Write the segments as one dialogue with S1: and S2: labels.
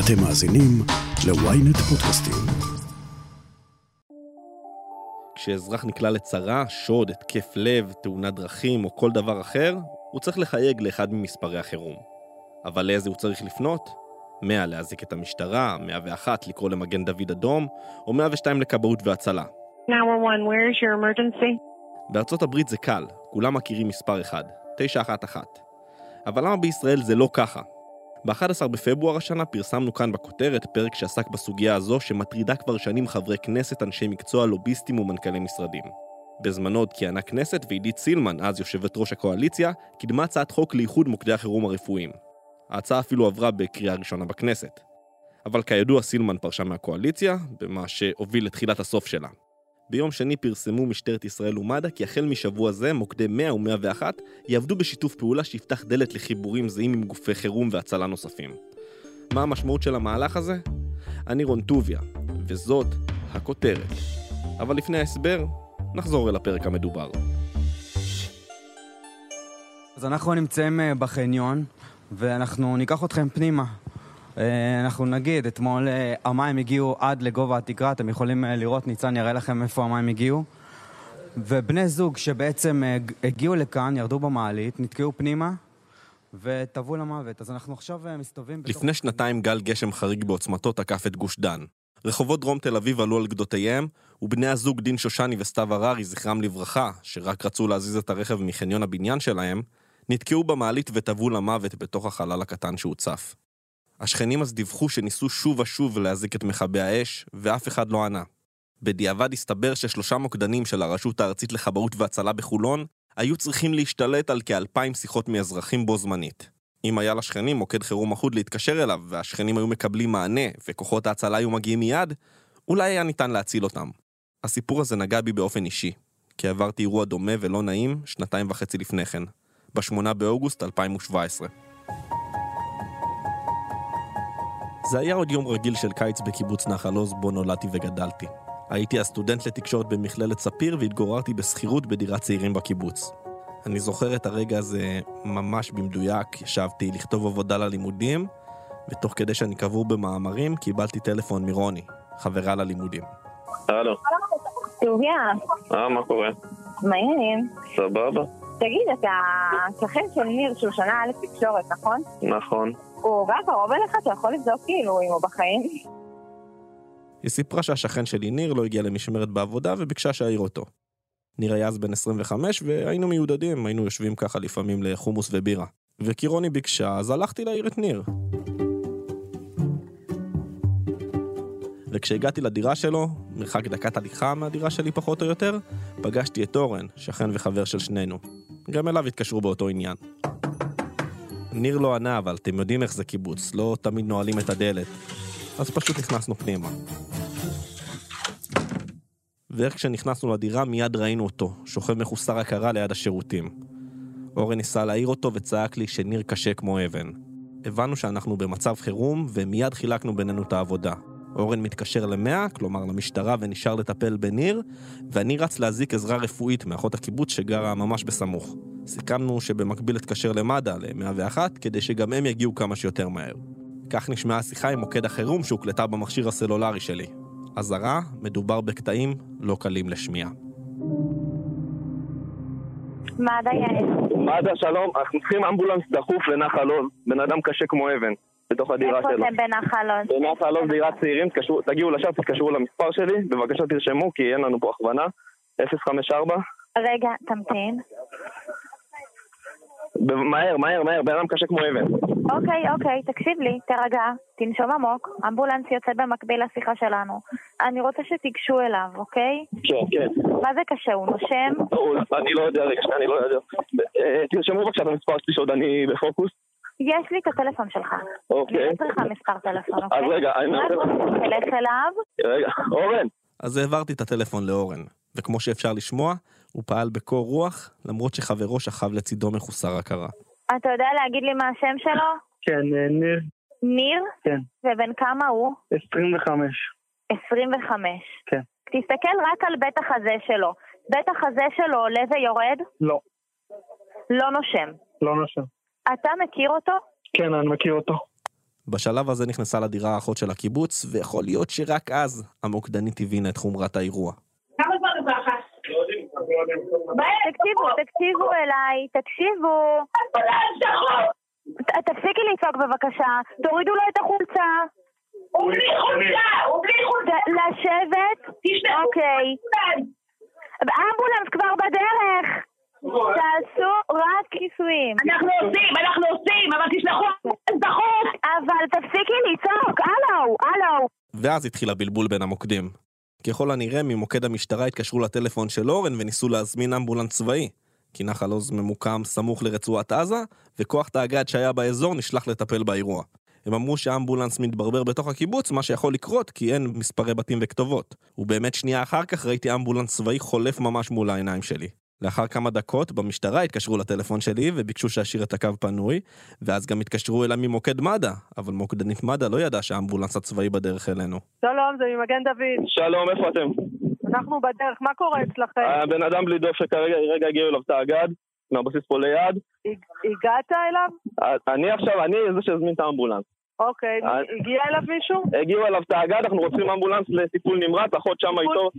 S1: אתם מאזינים ל-ynet פודקאסטים.
S2: כשאזרח נקלע לצרה, שוד, התקף לב, תאונת דרכים או כל דבר אחר, הוא צריך לחייג לאחד ממספרי החירום. אבל לאיזה הוא צריך לפנות? 100 להזיק את המשטרה, 101 לקרוא למגן דוד אדום, או 102 לכבאות והצלה.
S3: 911, where is your emergency?
S2: בארצות הברית זה קל, כולם מכירים מספר אחד, 911. אבל למה בישראל זה לא ככה? ב-11 בפברואר השנה פרסמנו כאן בכותרת פרק שעסק בסוגיה הזו שמטרידה כבר שנים חברי כנסת, אנשי מקצוע, לוביסטים ומנכ"לי משרדים. בזמנו עוד כיהנה כנסת ועידית סילמן, אז יושבת ראש הקואליציה, קידמה הצעת חוק לאיחוד מוקדי החירום הרפואיים. ההצעה אפילו עברה בקריאה ראשונה בכנסת. אבל כידוע סילמן פרשה מהקואליציה, במה שהוביל לתחילת הסוף שלה. ביום שני פרסמו משטרת ישראל ומד"א כי החל משבוע זה מוקדי 100 ו-101 יעבדו בשיתוף פעולה שיפתח דלת לחיבורים זהים עם גופי חירום והצלה נוספים. מה המשמעות של המהלך הזה? אני רון טוביה, וזאת הכותרת. אבל לפני ההסבר, נחזור אל הפרק המדובר.
S4: אז אנחנו נמצאים אה, בחניון, ואנחנו ניקח אתכם פנימה. אה, אנחנו נגיד, אתמול אה, המים הגיעו עד לגובה התקרה, אתם יכולים אה, לראות, ניצן יראה לכם איפה המים הגיעו. ובני זוג שבעצם הגיעו לכאן, ירדו במעלית, נתקעו פנימה וטבעו למוות. אז אנחנו עכשיו מסתובבים...
S2: לפני שנתיים גל גשם חריג בעוצמתו תקף את גוש דן. רחובות דרום תל אביב עלו על גדותיהם, ובני הזוג דין שושני וסתיו הררי, זכרם לברכה, שרק רצו להזיז את הרכב מחניון הבניין שלהם, נתקעו במעלית וטבעו למוות בתוך החלל הקטן שהוצף. השכנים אז דיווחו שניסו שוב ושוב להזיק את מכבי האש, ואף אחד לא ענה. בדיעבד הסתבר ששלושה מוקדנים של הרשות הארצית לכבאות והצלה בחולון היו צריכים להשתלט על כאלפיים שיחות מאזרחים בו זמנית. אם היה לשכנים מוקד חירום אחוד להתקשר אליו, והשכנים היו מקבלים מענה, וכוחות ההצלה היו מגיעים מיד, אולי היה ניתן להציל אותם. הסיפור הזה נגע בי באופן אישי, כי עברתי אירוע דומה ולא נעים שנתיים וחצי לפני כן, ב-8 באוגוסט 2017. זה היה עוד יום רגיל של קיץ בקיבוץ נחל עוז בו נולדתי וגדלתי. הייתי הסטודנט לתקשורת במכללת ספיר והתגוררתי בשכירות בדירת צעירים בקיבוץ. אני זוכר את הרגע הזה ממש במדויק, ישבתי לכתוב עבודה ללימודים, ותוך כדי שאני קבור במאמרים, קיבלתי טלפון מרוני, חברה ללימודים.
S5: הלו.
S3: טוביה,
S5: אה, מה קורה?
S3: מה העניינים?
S5: סבבה.
S3: תגיד, אתה שכן של ניר שהוא שנה א' תקשורת, נכון?
S5: נכון.
S3: הוא גר קרוב אליך, אתה יכול לבדוק כאילו אם הוא בחיים?
S2: היא סיפרה שהשכן שלי ניר לא הגיע למשמרת בעבודה וביקשה שאעיר אותו. ניר היה אז בן 25 והיינו מיודדים, היינו יושבים ככה לפעמים לחומוס ובירה. וכי רוני ביקשה, אז הלכתי להעיר את ניר. וכשהגעתי לדירה שלו, מרחק דקת הליכה מהדירה שלי פחות או יותר, פגשתי את אורן, שכן וחבר של שנינו. גם אליו התקשרו באותו עניין. ניר לא ענה, אבל אתם יודעים איך זה קיבוץ, לא תמיד נועלים את הדלת. אז פשוט נכנסנו פנימה. ואיך כשנכנסנו לדירה מיד ראינו אותו, שוכב מחוסר הכרה ליד השירותים. אורן ניסה להעיר אותו וצעק לי שניר קשה כמו אבן. הבנו שאנחנו במצב חירום, ומיד חילקנו בינינו את העבודה. אורן מתקשר למאה, כלומר למשטרה, ונשאר לטפל בניר, ואני רץ להזיק עזרה רפואית מאחות הקיבוץ שגרה ממש בסמוך. סיכמנו שבמקביל אתקשר למד"א, ל-101, כדי שגם הם יגיעו כמה שיותר מהר. כך נשמעה השיחה עם מוקד החירום שהוקלטה במכשיר הסלולרי שלי. אזהרה, מדובר בקטעים לא קלים לשמיעה.
S3: מד"א יעל.
S5: מד"א שלום, אנחנו צריכים אמבולנס דחוף לנחל עוז, בן אדם קשה כמו אבן, בתוך הדירה
S3: איפה
S5: שלו.
S3: אתם בנחל עוז?
S5: בנחל עוז דירת צעירים, תגיעו לשם, תתקשרו למספר שלי, בבקשה תרשמו כי אין לנו פה הכוונה. 054
S3: רגע, תמתין.
S5: מהר, מהר, מהר, בן אדם קשה כמו אבן.
S3: אוקיי, אוקיי, תקשיב לי, תירגע, תנשום עמוק, אמבולנס יוצא במקביל לשיחה שלנו. אני רוצה שתיגשו אליו, אוקיי?
S5: כן, כן.
S3: מה זה קשה, הוא נושם?
S5: אני לא יודע, רגע, אני לא יודע. אה, תרשמו בבקשה את המספר שלי שעוד אני בפוקוס.
S3: יש לי את הטלפון שלך.
S5: אוקיי.
S3: אני צריכה מספר טלפון, אוקיי?
S5: אז רגע, אני
S3: רק
S5: רוצה...
S3: תלך אליו.
S5: רגע, אורן!
S2: אז העברתי את הטלפון לאורן, וכמו שאפשר לשמוע, הוא פעל בקור רוח, למרות שחברו שכב לצידו מחוסר הכרה.
S3: אתה יודע להגיד לי מה השם שלו?
S6: כן, אה, ניר,
S3: ניר?
S6: כן.
S3: ובן כמה הוא?
S6: 25.
S3: 25.
S6: כן.
S3: תסתכל רק על בית החזה שלו. בית החזה שלו עולה ויורד?
S6: לא,
S3: לא נושם.
S6: לא נושם.
S3: אתה מכיר אותו?
S6: כן, אני מכיר אותו.
S2: בשלב הזה נכנסה לדירה האחות של הקיבוץ, ויכול להיות שרק אז המוקדנית הבינה את חומרת האירוע.
S7: כמה זמן הוא ככה?
S3: תקשיבו, תקשיבו אליי, תקשיבו. תפסיקי לצעוק בבקשה, תורידו לו את החולצה.
S7: הוא בלי חולצה! הוא בלי חולצה!
S3: לשבת? אוקיי. אמבולנס כבר בדרך. תעשו רק כיסויים.
S7: אנחנו עושים, אנחנו עושים, אבל תשלחו דחוף!
S3: אבל תפסיקי לצעוק, הלו, הלו.
S2: ואז התחיל הבלבול בין המוקדים. ככל הנראה, ממוקד המשטרה התקשרו לטלפון של אורן וניסו להזמין אמבולנס צבאי. כי נחל עוז ממוקם סמוך לרצועת עזה, וכוח תאג"ד שהיה באזור נשלח לטפל באירוע. הם אמרו שהאמבולנס מתברבר בתוך הקיבוץ, מה שיכול לקרות כי אין מספרי בתים וכתובות. ובאמת שנייה אחר כך ראיתי אמבולנס צבאי חולף ממש מול העיניים שלי. לאחר כמה דקות במשטרה התקשרו לטלפון שלי וביקשו שאשאיר את הקו פנוי, ואז גם התקשרו אליי ממוקד מד"א, אבל מוקדנית מד"א לא ידעה שהאמבולנס הצבאי בדרך אלינו.
S6: שלום, זה ממגן דוד.
S5: שלום, איפה אתם?
S6: אנחנו בדרך, מה קורה אצלכם?
S5: הבן אדם בלי דוב שכרגע רגע הגיעו אליו את האגד, מהבסיס פה ליד.
S6: הג- הגעת אליו?
S5: אני עכשיו, אני זה שהזמין את האמבולנס.
S6: אוקיי,
S5: אה.
S6: הגיע אליו מישהו?
S5: הגיעו אליו את האגד, אנחנו רוצים אמבולנס לטיפול נמרץ, אחות שמה איתו,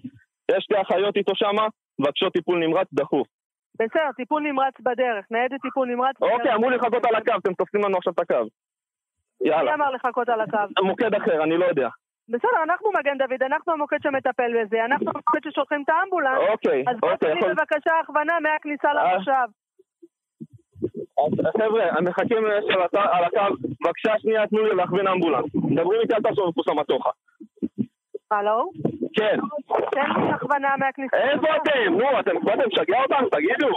S5: יש שתי אחיות איתו שמה, מבקשות טיפול נמרץ דחוף.
S6: בסדר, טיפול נמרץ בדרך, ניידת טיפול נמרץ בדרך.
S5: אוקיי, אמרו לי לחכות על הקו, אתם תופסים לנו עכשיו את הקו.
S6: מי
S5: יאללה.
S6: אמר לחכות על הקו?
S5: מוקד אחר, אני לא יודע.
S6: בסדר, אנחנו מגן דוד, אנחנו המוקד שמטפל בזה, אנחנו המוקד ששולחים את האמבולנס.
S5: אוקיי,
S6: אז בוא
S5: אוקיי, יכול...
S6: בבקשה הכוונה מהכניסה
S5: אה.
S6: למושב.
S5: חבר'ה, מחכים על הת- על הקו, בבקשה שנייה תנו לי להכווין אמבולנס. מדברים איתי אל תעשו המטוחה.
S6: הלו?
S5: כן.
S6: תן לי הכוונה מהכניסה.
S5: איפה אתם? נו, אתם באתם לשגע אותנו? תגידו.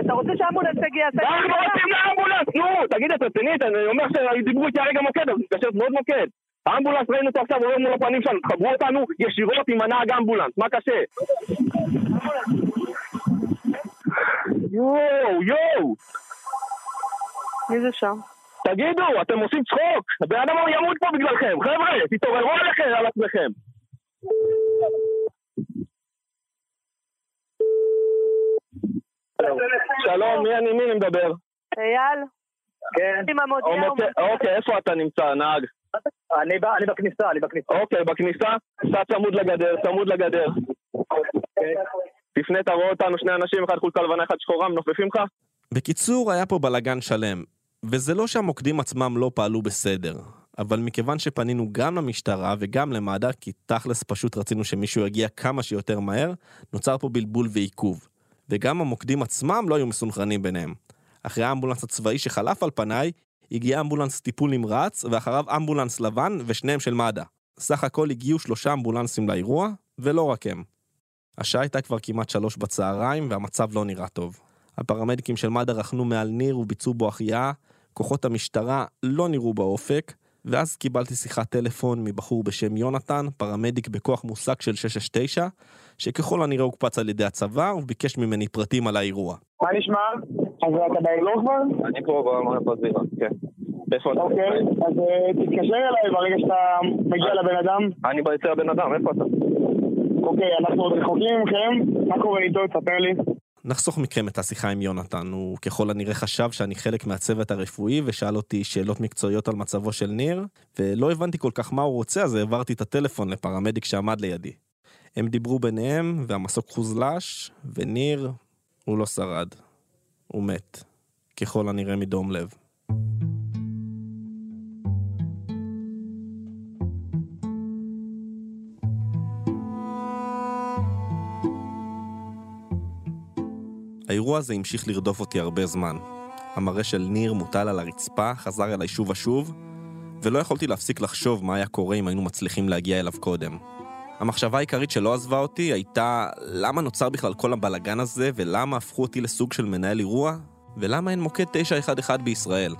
S6: אתה רוצה שהאמבולנס יגיע?
S5: אנחנו
S6: הכוונה.
S5: רוצים לאמבולנס, נו, תגיד, את רצינית? אני אומר שדיברו איתי הרגע מוקד, אז מתקשרת מאוד מוקד. האמבולנס ראינו אותו עכשיו עובר מול הפנים שלנו, תחברו אותנו ישירות עם הנהג אמבולנס, מה קשה? יואו, יואו,
S6: מי זה שם?
S5: תגידו, אתם עושים צחוק? הבן אדם ימות פה בגללכם, חבר'ה, תתעוררו עליכם, על עצמכם. שלום, מי אני, מי אני מדבר?
S6: אייל?
S5: כן.
S6: המודיע.
S5: אוקיי, איפה אתה נמצא, נהג?
S8: אני, בכניסה, אני בכניסה.
S5: אוקיי, בכניסה, סע צמוד לגדר, צמוד לגדר. תפנה, תראה אותנו, שני אנשים, אחד חולצה לבנה, אחד שחורה, מנופפים לך?
S2: בקיצור, היה פה בלאגן שלם. וזה לא שהמוקדים עצמם לא פעלו בסדר, אבל מכיוון שפנינו גם למשטרה וגם למד"א, כי תכלס פשוט רצינו שמישהו יגיע כמה שיותר מהר, נוצר פה בלבול ועיכוב. וגם המוקדים עצמם לא היו מסונכרנים ביניהם. אחרי האמבולנס הצבאי שחלף על פניי, הגיע אמבולנס טיפול נמרץ, ואחריו אמבולנס לבן ושניהם של מד"א. סך הכל הגיעו שלושה אמבולנסים לאירוע, ולא רק הם. השעה הייתה כבר כמעט שלוש בצהריים, והמצב לא נראה טוב. הפרמדיקים של מד"א רכנו מעל ניר וביצעו בו החייאה, כוחות המשטרה לא נראו באופק, ואז קיבלתי שיחת טלפון מבחור בשם יונתן, פרמדיק בכוח מושג של 669, שככל הנראה הוקפץ על ידי הצבא וביקש ממני פרטים על האירוע.
S8: מה נשמע? אז אתה באזור כבר?
S5: אני פה בזירה, כן. איפה אתה?
S8: אוקיי, אז אה, תתקשר אליי ברגע שאתה מגיע לבן אדם.
S5: אני אצל הבן אדם, איפה אתה?
S8: אוקיי, אנחנו עוד רחוקים מכם, מה קורה איתו? תספר לי.
S2: נחסוך מכם את השיחה עם יונתן, הוא ככל הנראה חשב שאני חלק מהצוות הרפואי ושאל אותי שאלות מקצועיות על מצבו של ניר, ולא הבנתי כל כך מה הוא רוצה, אז העברתי את הטלפון לפרמדיק שעמד לידי. הם דיברו ביניהם, והמסוק חוזלש, וניר, הוא לא שרד. הוא מת. ככל הנראה מדום לב. האירוע הזה המשיך לרדוף אותי הרבה זמן. המראה של ניר מוטל על הרצפה חזר אליי שוב ושוב, ולא יכולתי להפסיק לחשוב מה היה קורה אם היינו מצליחים להגיע אליו קודם. המחשבה העיקרית שלא עזבה אותי הייתה למה נוצר בכלל כל הבלגן הזה, ולמה הפכו אותי לסוג של מנהל אירוע, ולמה אין מוקד 911 בישראל.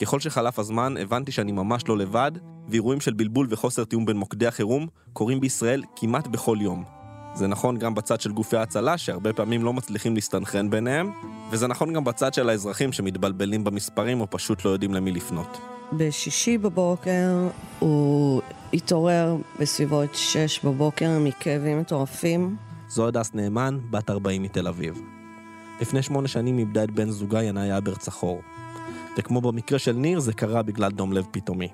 S2: ככל שחלף הזמן, הבנתי שאני ממש לא לבד, ואירועים של בלבול וחוסר תיאום בין מוקדי החירום קורים בישראל כמעט בכל יום. זה נכון גם בצד של גופי ההצלה, שהרבה פעמים לא מצליחים להסתנכרן ביניהם, וזה נכון גם בצד של האזרחים שמתבלבלים במספרים או פשוט לא יודעים למי לפנות.
S9: בשישי בבוקר הוא התעורר בסביבות שש בבוקר מכאבים מטורפים.
S2: זו הדס נאמן, בת 40 מתל אביב. לפני שמונה שנים איבדה את בן זוגה ינאי אבר צחור. וכמו במקרה של ניר, זה קרה בגלל דום לב פתאומי.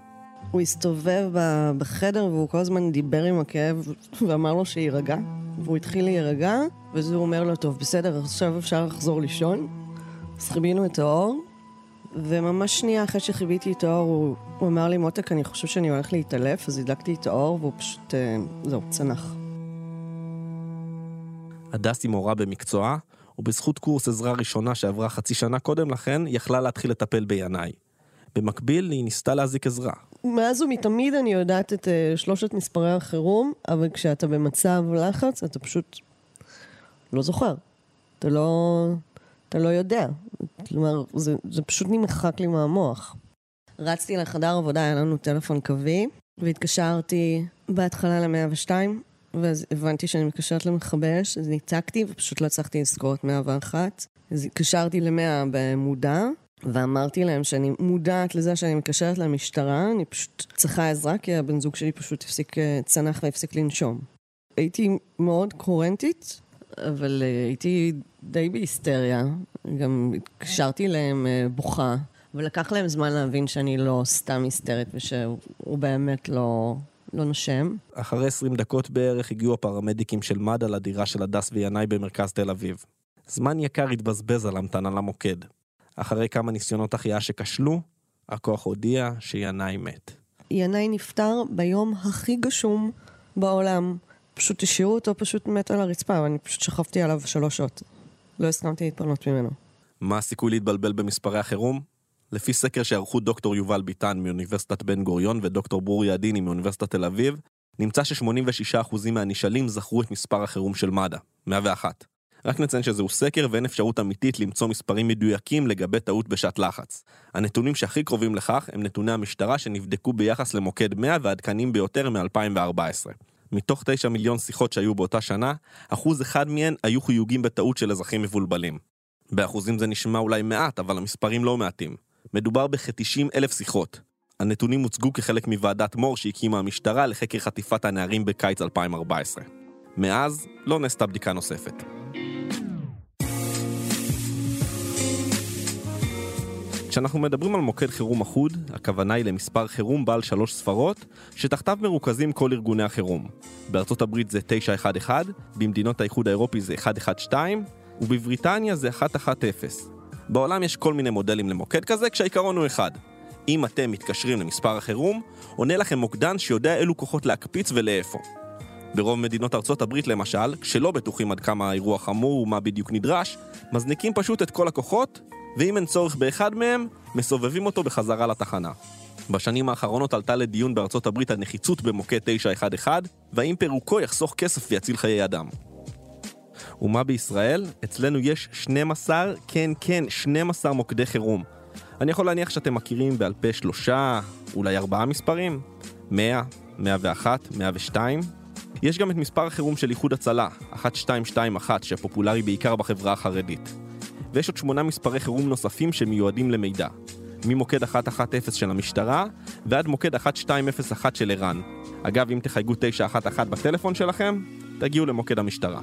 S9: הוא הסתובב בחדר והוא כל הזמן דיבר עם הכאב ואמר לו שיירגע. והוא התחיל להירגע, ואז הוא אומר לו, טוב, בסדר, עכשיו אפשר לחזור לישון. אז חיבינו את האור, וממש שנייה אחרי שחיביתי את האור, הוא, הוא אמר לי, מותק, אני חושב שאני הולך להתעלף, אז הדלקתי את האור, והוא פשוט, אה, זהו, צנח.
S2: הדס היא מורה במקצועה, ובזכות קורס עזרה ראשונה שעברה חצי שנה קודם לכן, יכלה להתחיל לטפל בינאי. במקביל, היא ניסתה להזיק עזרה.
S9: מאז ומתמיד אני יודעת את uh, שלושת מספרי החירום, אבל כשאתה במצב לחץ, אתה פשוט לא זוכר. אתה לא, אתה לא יודע. כלומר, זה, זה פשוט נמחק לי מהמוח. רצתי לחדר עבודה, היה לנו טלפון קווי, והתקשרתי בהתחלה ל-102, ואז הבנתי שאני מתקשרת למכבי אש, אז ניתקתי ופשוט לא הצלחתי לסגור את 101. אז התקשרתי ל-100 במודע, ואמרתי להם שאני מודעת לזה שאני מתקשרת למשטרה, אני פשוט צריכה עזרה, כי הבן זוג שלי פשוט הפסיק, אה, צנח והפסיק לנשום. הייתי מאוד קורנטית, אבל uh, הייתי די בהיסטריה. גם התקשרתי אליהם uh, בוכה, ולקח להם זמן להבין שאני לא סתם היסטרית ושהוא באמת לא, לא נושם.
S2: אחרי 20 דקות בערך הגיעו הפרמדיקים של מד"א לדירה של הדס וינאי במרכז תל אביב. זמן יקר התבזבז על המתנה למוקד. אחרי כמה ניסיונות החייאה שכשלו, הכוח הודיע שינאי מת.
S9: ינאי נפטר ביום הכי גשום בעולם. פשוט השאירו אותו פשוט מת על הרצפה, ואני פשוט שכבתי עליו שלוש שעות. לא הסכמתי להתפנות ממנו.
S2: מה הסיכוי להתבלבל במספרי החירום? לפי סקר שערכו דוקטור יובל ביטן מאוניברסיטת בן גוריון ודוקטור ברוריה עדיני מאוניברסיטת תל אביב, נמצא ש-86% מהנשאלים זכרו את מספר החירום של מד"א, 101. רק נציין שזהו סקר ואין אפשרות אמיתית למצוא מספרים מדויקים לגבי טעות בשעת לחץ. הנתונים שהכי קרובים לכך הם נתוני המשטרה שנבדקו ביחס למוקד 100 והעדכניים ביותר מ-2014. מתוך 9 מיליון שיחות שהיו באותה שנה, אחוז אחד מהן היו חיוגים בטעות של אזרחים מבולבלים. באחוזים זה נשמע אולי מעט, אבל המספרים לא מעטים. מדובר בכ-90 אלף שיחות. הנתונים הוצגו כחלק מוועדת מור שהקימה המשטרה לחקר חטיפת הנערים בקיץ 2014. מאז לא נעשתה בדיקה נוספת. כשאנחנו מדברים על מוקד חירום אחוד, הכוונה היא למספר חירום בעל שלוש ספרות, שתחתיו מרוכזים כל ארגוני החירום. בארצות הברית זה 911, במדינות האיחוד האירופי זה 112, ובבריטניה זה 110. בעולם יש כל מיני מודלים למוקד כזה, כשהעיקרון הוא אחד. אם אתם מתקשרים למספר החירום, עונה לכם מוקדן שיודע אילו כוחות להקפיץ ולאיפה. ברוב מדינות ארצות הברית למשל, כשלא בטוחים עד כמה האירוע חמור ומה בדיוק נדרש, מזניקים פשוט את כל הכוחות, ואם אין צורך באחד מהם, מסובבים אותו בחזרה לתחנה. בשנים האחרונות עלתה לדיון בארצות הברית הנחיצות במוקד 911, והאם פירוקו יחסוך כסף ויציל חיי אדם. ומה בישראל? אצלנו יש 12, כן כן, 12 מוקדי חירום. אני יכול להניח שאתם מכירים בעל פה שלושה, אולי ארבעה מספרים? 100, 101, 102. יש גם את מספר החירום של איחוד הצלה, 1221, שפופולרי בעיקר בחברה החרדית. ויש עוד שמונה מספרי חירום נוספים שמיועדים למידע. ממוקד 110 של המשטרה ועד מוקד 1201 של ער"ן. אגב, אם תחייגו 911 בטלפון שלכם, תגיעו למוקד המשטרה.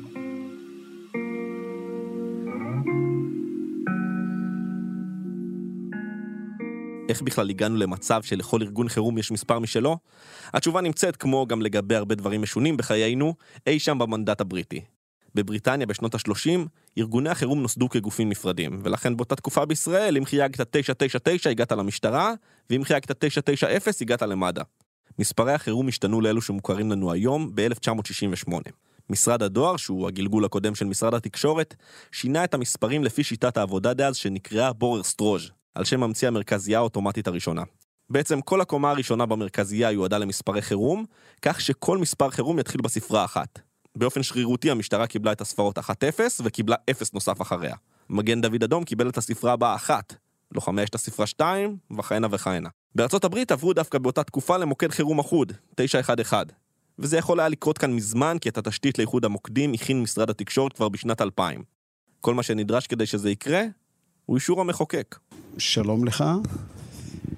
S2: איך בכלל הגענו למצב שלכל ארגון חירום יש מספר משלו? התשובה נמצאת, כמו גם לגבי הרבה דברים משונים בחיינו, אי שם במנדט הבריטי. בבריטניה בשנות ה-30, ארגוני החירום נוסדו כגופים נפרדים, ולכן באותה תקופה בישראל, אם חייגת 999 הגעת למשטרה, ואם חייגת 990 הגעת למד"א. מספרי החירום השתנו לאלו שמוכרים לנו היום ב-1968. משרד הדואר, שהוא הגלגול הקודם של משרד התקשורת, שינה את המספרים לפי שיטת העבודה דאז שנקראה בורר סטרוז', על שם ממציא המרכזייה האוטומטית הראשונה. בעצם כל הקומה הראשונה במרכזייה יועדה למספרי חירום, כך שכל מספר חירום יתחיל בספרה אחת. באופן שרירותי המשטרה קיבלה את הספרות 1-0 וקיבלה 0 נוסף אחריה. מגן דוד אדום קיבל את הספרה הבאה 1, לוחמי יש את הספרה 2, וכהנה וכהנה. בארצות הברית עברו דווקא באותה תקופה למוקד חירום אחוד, 911. וזה יכול היה לקרות כאן מזמן, כי את התשתית לאיחוד המוקדים הכין משרד התקשורת כבר בשנת 2000. כל מה שנדרש כדי שזה יקרה, הוא אישור המחוקק.
S10: שלום לך,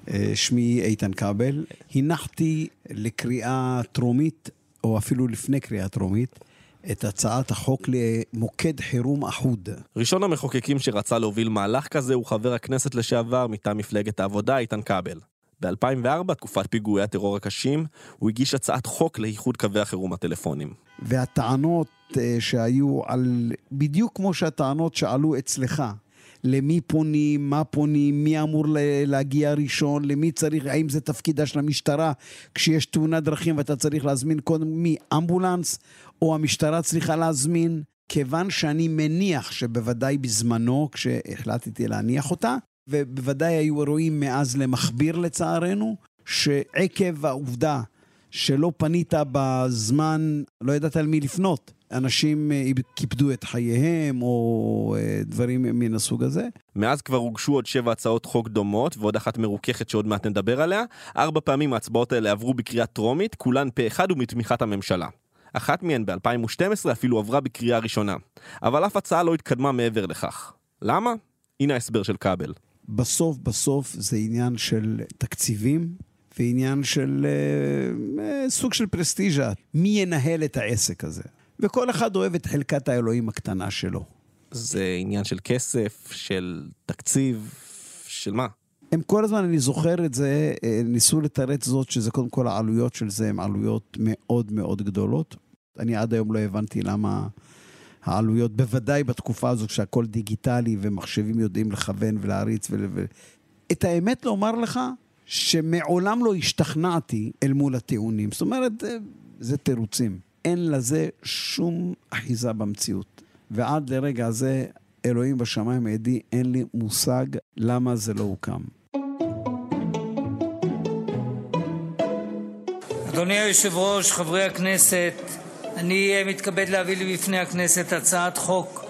S10: אה, שמי איתן כבל. הנחתי לקריאה טרומית, או אפילו לפני קריאה טרומית, את הצעת החוק למוקד חירום אחוד.
S2: ראשון המחוקקים שרצה להוביל מהלך כזה הוא חבר הכנסת לשעבר מטעם מפלגת העבודה, איתן כבל. ב-2004, תקופת פיגועי הטרור הקשים, הוא הגיש הצעת חוק לאיחוד קווי החירום הטלפונים.
S10: והטענות אה, שהיו על, בדיוק כמו שהטענות שעלו אצלך, למי פונים, מה פונים, מי אמור להגיע ראשון, למי צריך, האם זה תפקידה של המשטרה? כשיש תאונת דרכים ואתה צריך להזמין קודם מי, אמבולנס, או המשטרה צריכה להזמין, כיוון שאני מניח שבוודאי בזמנו, כשהחלטתי להניח אותה, ובוודאי היו אירועים מאז למכביר לצערנו, שעקב העובדה שלא פנית בזמן, לא ידעת על מי לפנות. אנשים אה, קיפדו את חייהם או אה, דברים מן הסוג הזה.
S2: מאז כבר הוגשו עוד שבע הצעות חוק דומות ועוד אחת מרוככת שעוד מעט נדבר עליה. ארבע פעמים ההצבעות האלה עברו בקריאה טרומית, כולן פה אחד ומתמיכת הממשלה. אחת מהן ב-2012 אפילו עברה בקריאה ראשונה. אבל אף הצעה לא התקדמה מעבר לכך. למה? הנה ההסבר של כבל.
S10: בסוף בסוף זה עניין של תקציבים ועניין של אה, אה, סוג של פרסטיז'ה. מי ינהל את העסק הזה? וכל אחד אוהב את חלקת האלוהים הקטנה שלו.
S2: זה עניין של כסף, של תקציב, של מה?
S10: הם כל הזמן, אני זוכר את זה, אה, ניסו לתרץ זאת שזה קודם כל העלויות של זה הן עלויות מאוד מאוד גדולות. אני עד היום לא הבנתי למה העלויות, בוודאי בתקופה הזו כשהכול דיגיטלי ומחשבים יודעים לכוון ולהריץ ול... את האמת לומר לך, שמעולם לא השתכנעתי אל מול הטיעונים. זאת אומרת, אה, זה תירוצים. אין לזה שום אחיזה במציאות. ועד לרגע הזה, אלוהים בשמיים עדי, אין לי מושג למה זה לא הוקם.
S11: אדוני היושב-ראש, חברי הכנסת, אני מתכבד להביא בפני הכנסת הצעת חוק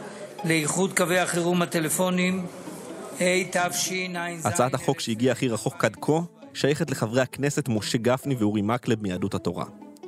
S11: לאיחוד קווי החירום הטלפונים, התשע"ז.
S2: הצעת החוק שהגיעה הכי רחוק עד כה שייכת לחברי הכנסת משה גפני ואורי מקלב מיהדות התורה.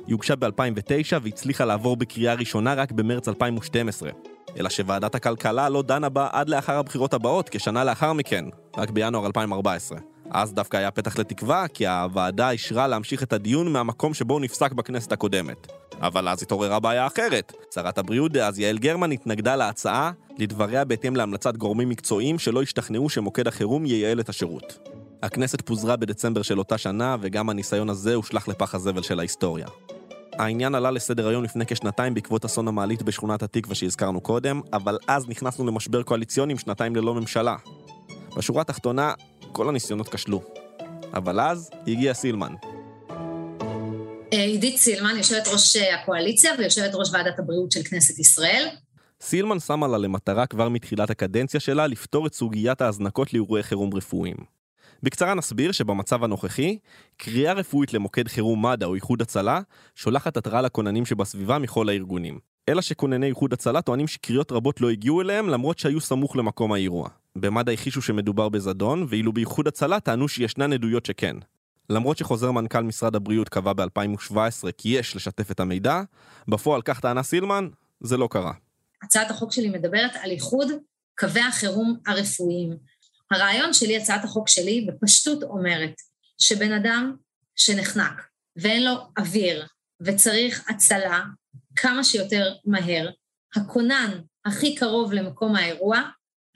S2: היא הוגשה ב-2009 והצליחה לעבור בקריאה ראשונה רק במרץ 2012. אלא שוועדת הכלכלה לא דנה בה עד לאחר הבחירות הבאות, כשנה לאחר מכן, רק בינואר 2014. אז דווקא היה פתח לתקווה, כי הוועדה אישרה להמשיך את הדיון מהמקום שבו הוא נפסק בכנסת הקודמת. אבל אז התעוררה בעיה אחרת. שרת הבריאות דאז יעל גרמן התנגדה להצעה, לדבריה בהתאם להמלצת גורמים מקצועיים שלא השתכנעו שמוקד החירום ייעל את השירות. הכנסת פוזרה בדצמבר של אותה שנה, וגם הניסיון הזה הושלך לפח הזבל של ההיסטוריה. העניין עלה לסדר היום לפני כשנתיים בעקבות אסון המעלית בשכונת התקווה שהזכרנו קודם, אבל אז נכנסנו למשבר קואליציוני עם שנתיים ללא ממשלה. בשורה התחתונה, כל הניסיונות כשלו. אבל אז הגיע סילמן.
S12: אה, עידית סילמן, יושבת ראש אה, הקואליציה ויושבת ראש ועדת הבריאות של כנסת ישראל.
S2: סילמן שמה לה למטרה כבר מתחילת הקדנציה שלה לפתור את סוגיית ההזנקות לאירועי חירום רפואיים. בקצרה נסביר שבמצב הנוכחי, קריאה רפואית למוקד חירום מד"א או איחוד הצלה, שולחת התראה לכוננים שבסביבה מכל הארגונים. אלא שכונני איחוד הצלה טוענים שקריאות רבות לא הגיעו אליהם למרות שהיו סמוך למקום האירוע. במד"א הכחישו שמדובר בזדון, ואילו באיחוד הצלה טענו שישנן עדויות שכן. למרות שחוזר מנכ"ל משרד הבריאות קבע ב-2017 כי יש לשתף את המידע, בפועל כך טענה סילמן, זה לא קרה.
S12: הצעת החוק שלי מדברת על איחוד קווי החירום הרפואיים. הרעיון שלי, הצעת החוק שלי, בפשטות אומרת שבן אדם שנחנק ואין לו אוויר וצריך הצלה כמה שיותר מהר, הכונן הכי קרוב למקום האירוע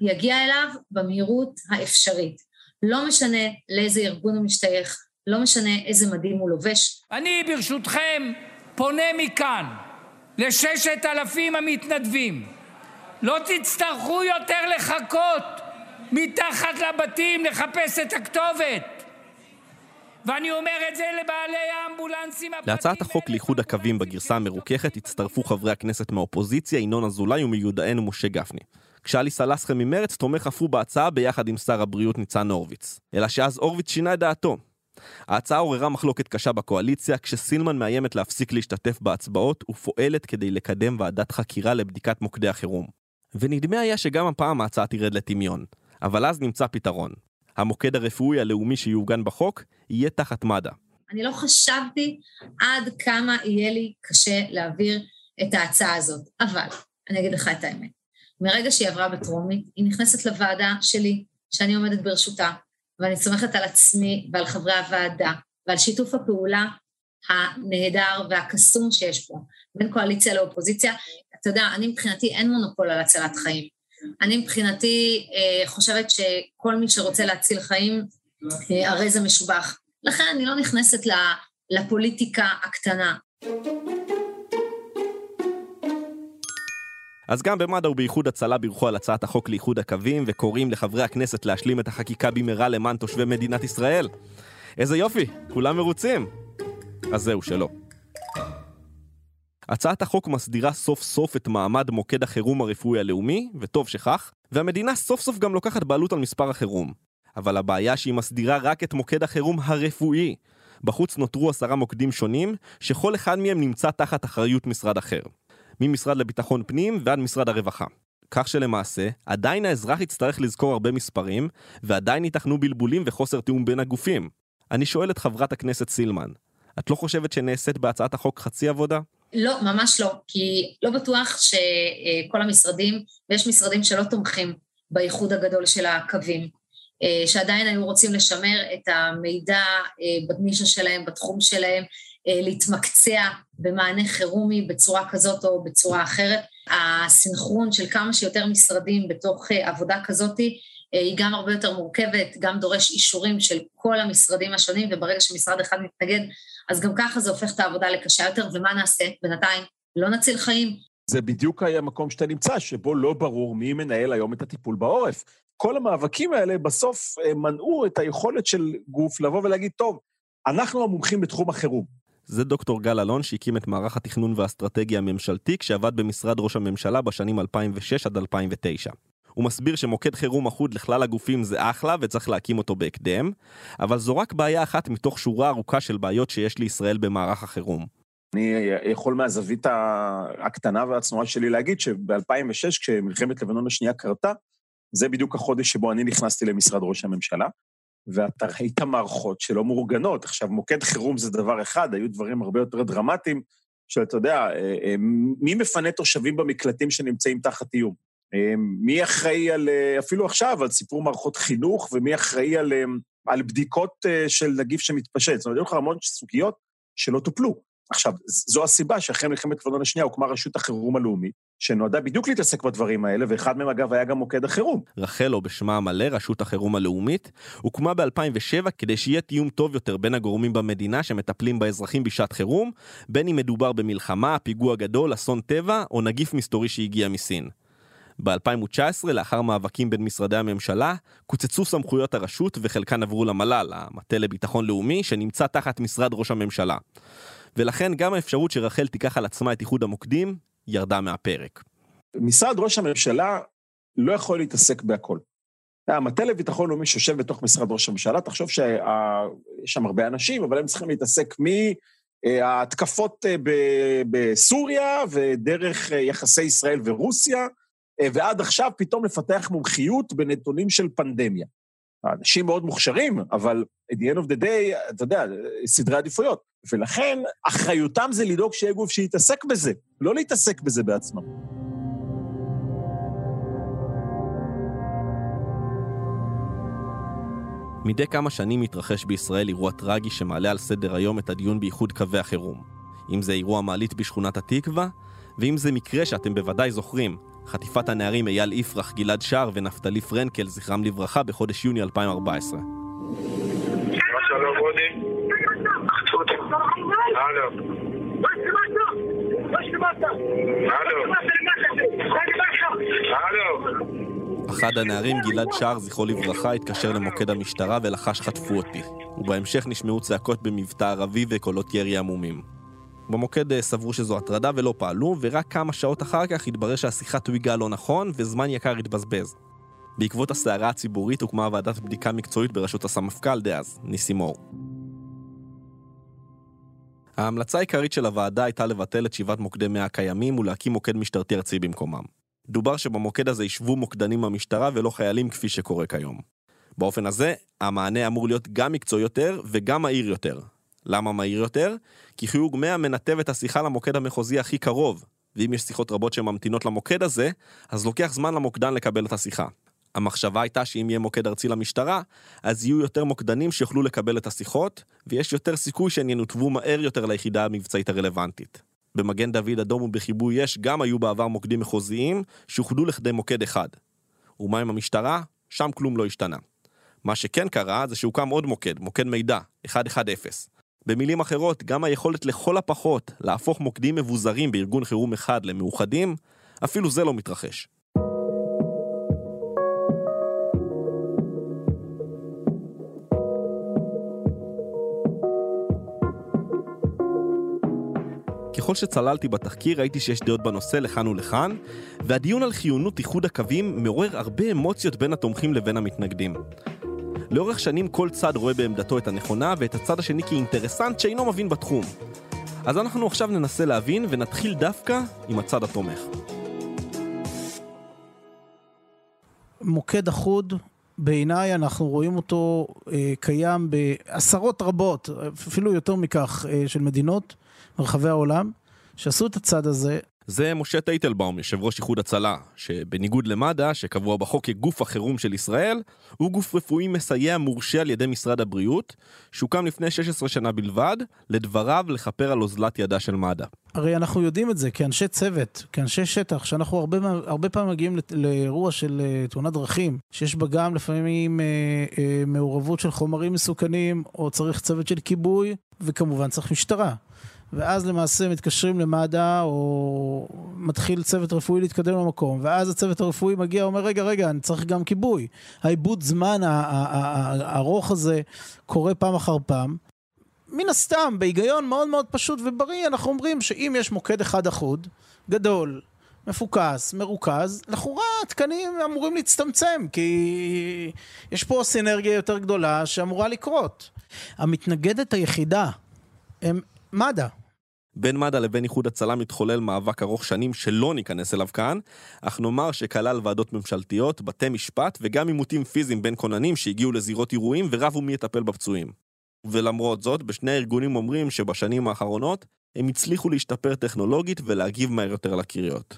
S12: יגיע אליו במהירות האפשרית. לא משנה לאיזה ארגון הוא משתייך, לא משנה איזה מדים הוא לובש.
S11: אני ברשותכם פונה מכאן לששת אלפים המתנדבים. לא תצטרכו יותר לחכות מתחת לבתים לחפש את הכתובת. ואני אומר את זה לבעלי האמבולנסים.
S2: להצעת החוק לאיחוד הקווים בגרסה המרוככת הצטרפו חברי הכנסת מהאופוזיציה, ינון אזולאי ומיודענו משה גפני. כשאלי סלסכם ממרץ תומך אף הוא בהצעה ביחד עם שר הבריאות ניצן הורוביץ. אלא שאז הורוביץ שינה את דעתו. ההצעה עוררה מחלוקת קשה בקואליציה, כשסילמן מאיימת להפסיק להשתתף בהצבעות ופועלת כדי לקדם ועדת חקירה לבדיקת מוקדי החירום. ונדמה היה שגם הפעם ההצעה תרד לטמיון. אבל אז נמצא פתרון. המוקד הרפואי הלאומי שיעוגן בחוק יהיה תחת מד"א.
S12: אני לא חשבתי עד כמה יהיה לי קשה להעביר את ההצעה הזאת, אבל אני אגיד לך את האמת. מרגע שהיא עברה בטרומית, היא נכנסת לוועדה שלי, שאני עומדת ברשותה, ואני סומכת על עצמי ועל חברי הוועדה ועל שיתוף הפעולה הנהדר והקסום שיש פה בין קואליציה לאופוזיציה. אתה יודע, אני מבחינתי אין מונופול על הצלת חיים. אני מבחינתי אה, חושבת שכל מי שרוצה להציל חיים, אה, הרי זה משובח. לכן אני לא נכנסת לפוליטיקה הקטנה.
S2: אז גם במד"א ובאיחוד הצלה בירכו על הצעת החוק לאיחוד הקווים וקוראים לחברי הכנסת להשלים את החקיקה במהרה למען תושבי מדינת ישראל. איזה יופי, כולם מרוצים. אז זהו, שלא. הצעת החוק מסדירה סוף סוף את מעמד מוקד החירום הרפואי הלאומי, וטוב שכך, והמדינה סוף סוף גם לוקחת בעלות על מספר החירום. אבל הבעיה שהיא מסדירה רק את מוקד החירום הרפואי. בחוץ נותרו עשרה מוקדים שונים, שכל אחד מהם נמצא תחת אחריות משרד אחר. ממשרד לביטחון פנים ועד משרד הרווחה. כך שלמעשה, עדיין האזרח יצטרך לזכור הרבה מספרים, ועדיין ייתכנו בלבולים וחוסר תיאום בין הגופים. אני שואל את חברת הכנסת סילמן, את לא חושבת שנעשית בהצעת החוק חצי עבודה?
S12: לא, ממש לא, כי לא בטוח שכל המשרדים, ויש משרדים שלא תומכים באיחוד הגדול של הקווים, אה, שעדיין היו רוצים לשמר את המידע אה, בנישה שלהם, בתחום שלהם, אה, להתמקצע במענה חירומי בצורה כזאת או בצורה אחרת. הסנכרון של כמה שיותר משרדים בתוך עבודה כזאת היא גם הרבה יותר מורכבת, גם דורש אישורים של כל המשרדים השונים, וברגע שמשרד אחד מתנגד, אז גם ככה זה הופך את העבודה לקשה יותר, ומה נעשה? בינתיים לא נציל חיים.
S13: זה בדיוק המקום שאתה נמצא, שבו לא ברור מי מנהל היום את הטיפול בעורף. כל המאבקים האלה בסוף אה, מנעו את היכולת של גוף לבוא ולהגיד, טוב, אנחנו המומחים בתחום החירום.
S2: זה דוקטור גל אלון שהקים את מערך התכנון והאסטרטגיה הממשלתי כשעבד במשרד ראש הממשלה בשנים 2006 עד 2009. הוא מסביר שמוקד חירום אחוד לכלל הגופים זה אחלה וצריך להקים אותו בהקדם, אבל זו רק בעיה אחת מתוך שורה ארוכה של בעיות שיש לישראל במערך החירום.
S13: אני יכול מהזווית הקטנה והצנועה שלי להגיד שב-2006, כשמלחמת לבנון השנייה קרתה, זה בדיוק החודש שבו אני נכנסתי למשרד ראש הממשלה, ואתה ראית מערכות שלא מאורגנות. עכשיו, מוקד חירום זה דבר אחד, היו דברים הרבה יותר דרמטיים, שאתה יודע, אה, אה, מי מפנה תושבים במקלטים שנמצאים תחת איום? אה, מי אחראי על, אפילו עכשיו, על סיפור מערכות חינוך, ומי אחראי על, על בדיקות של נגיף שמתפשט? זאת אומרת, היו לך המון סוגיות שלא טופלו. עכשיו, זו הסיבה שאחרי מלחמת לבנון השנייה הוקמה רשות החירום הלאומית, שנועדה בדיוק להתעסק בדברים האלה, ואחד מהם אגב היה גם מוקד החירום.
S2: רחל, או בשמה המלא, רשות החירום הלאומית, הוקמה ב-2007 כדי שיהיה תיאום טוב יותר בין הגורמים במדינה שמטפלים באזרחים בשעת חירום, בין אם מדובר במלחמה, פיגוע גדול, אסון טבע, או נגיף מסתורי שהגיע מסין. ב-2019, לאחר מאבקים בין משרדי הממשלה, קוצצו סמכויות הרשות וחלקן עברו למל"ל, המטה לביטחון לאומי, שנמצא תחת משרד ראש הממשלה. ולכן גם האפשרות שרחל תיקח על עצמה את איחוד המוקדים, ירדה מהפרק.
S13: משרד ראש הממשלה לא יכול להתעסק בהכל. המטה לביטחון לאומי שיושב בתוך משרד ראש הממשלה, תחשוב שיש שם הרבה אנשים, אבל הם צריכים להתעסק מההתקפות אה, בסוריה ודרך אה, יחסי ישראל ורוסיה, אה, ועד עכשיו פתאום לפתח מומחיות בנתונים של פנדמיה. אנשים מאוד מוכשרים, אבל at the end of the day, אתה יודע, סדרי עדיפויות. ולכן, אחריותם זה לדאוג שיהיה גוף שיתעסק בזה, לא להתעסק בזה בעצמם.
S2: מדי כמה שנים מתרחש בישראל אירוע טרגי שמעלה על סדר היום את הדיון באיחוד קווי החירום. אם זה אירוע מעלית בשכונת התקווה, ואם זה מקרה שאתם בוודאי זוכרים, חטיפת הנערים אייל יפרח, גלעד שער ונפתלי פרנקל, זכרם לברכה, בחודש יוני 2014. אחד הנערים, גלעד שער, זכרו לברכה, התקשר למוקד המשטרה ולחש חטפו אותי. ובהמשך נשמעו צעקות במבטא ערבי וקולות ירי עמומים. במוקד אה, סברו שזו הטרדה ולא פעלו, ורק כמה שעות אחר כך התברר שהשיחה תויגה לא נכון, וזמן יקר התבזבז. בעקבות הסערה הציבורית הוקמה ועדת בדיקה מקצועית בראשות הסמפכ"ל דאז, ניסי מור. ההמלצה העיקרית של הוועדה הייתה לבטל את שבעת מוקדי 100 הקיימים ולהקים מוקד משטרתי ארצי במקומם. דובר שבמוקד הזה ישבו מוקדנים במשטרה ולא חיילים כפי שקורה כיום. באופן הזה, המענה אמור להיות גם מקצועי יותר וגם מהיר יותר, למה מהיר יותר? כי חיוג 100 מנתב את השיחה למוקד המחוזי הכי קרוב, ואם יש שיחות רבות שממתינות למוקד הזה, אז לוקח זמן למוקדן לקבל את השיחה. המחשבה הייתה שאם יהיה מוקד ארצי למשטרה, אז יהיו יותר מוקדנים שיוכלו לקבל את השיחות, ויש יותר סיכוי שהן ינותבו מהר יותר ליחידה המבצעית הרלוונטית. במגן דוד אדום ובכיבוי אש גם היו בעבר מוקדים מחוזיים שאוחדו לכדי מוקד אחד. ומה עם המשטרה? שם כלום לא השתנה. מה שכן קרה זה שהוקם עוד מוקד, מוקד מידע, 110. במילים אחרות, גם היכולת לכל הפחות להפוך מוקדים מבוזרים בארגון חירום אחד למאוחדים, אפילו זה לא מתרחש. ככל שצללתי בתחקיר ראיתי שיש דעות בנושא לכאן ולכאן, והדיון על חיונות איחוד הקווים מעורר הרבה אמוציות בין התומכים לבין המתנגדים. לאורך שנים כל צד רואה בעמדתו את הנכונה ואת הצד השני כאינטרסנט שאינו מבין בתחום. אז אנחנו עכשיו ננסה להבין ונתחיל דווקא עם הצד התומך.
S14: מוקד אחוד, בעיניי אנחנו רואים אותו אה, קיים בעשרות רבות, אפילו יותר מכך, אה, של מדינות ברחבי העולם, שעשו את הצד הזה.
S2: זה משה טייטלבאום, יושב ראש איחוד הצלה, שבניגוד למד"א, שקבוע בחוק כגוף החירום של ישראל, הוא גוף רפואי מסייע מורשה על ידי משרד הבריאות, שהוקם לפני 16 שנה בלבד, לדבריו לכפר על אוזלת ידה של מד"א.
S14: הרי אנחנו יודעים את זה כאנשי צוות, כאנשי שטח, שאנחנו הרבה, הרבה פעמים מגיעים לאירוע של uh, תאונת דרכים, שיש בה גם לפעמים uh, uh, מעורבות של חומרים מסוכנים, או צריך צוות של כיבוי, וכמובן צריך משטרה. ואז למעשה מתקשרים למד"א, או מתחיל צוות רפואי להתקדם למקום, ואז הצוות הרפואי מגיע, אומר, רגע, רגע, אני צריך גם כיבוי. העיבוד זמן הארוך הזה קורה פעם אחר פעם. מן הסתם, בהיגיון מאוד מאוד פשוט ובריא, אנחנו אומרים שאם יש מוקד אחד אחוד, גדול, מפוקס, מרוכז, לכאורה התקנים אמורים להצטמצם, כי יש פה סינרגיה יותר גדולה שאמורה לקרות. המתנגדת היחידה הם מד"א.
S2: בין מד"א לבין איחוד הצלה מתחולל מאבק ארוך שנים שלא ניכנס אליו כאן, אך נאמר שכלל ועדות ממשלתיות, בתי משפט וגם עימותים פיזיים בין כוננים שהגיעו לזירות אירועים ורבו מי יטפל בפצועים. ולמרות זאת, בשני הארגונים אומרים שבשנים האחרונות הם הצליחו להשתפר טכנולוגית ולהגיב מהר יותר לקריאות.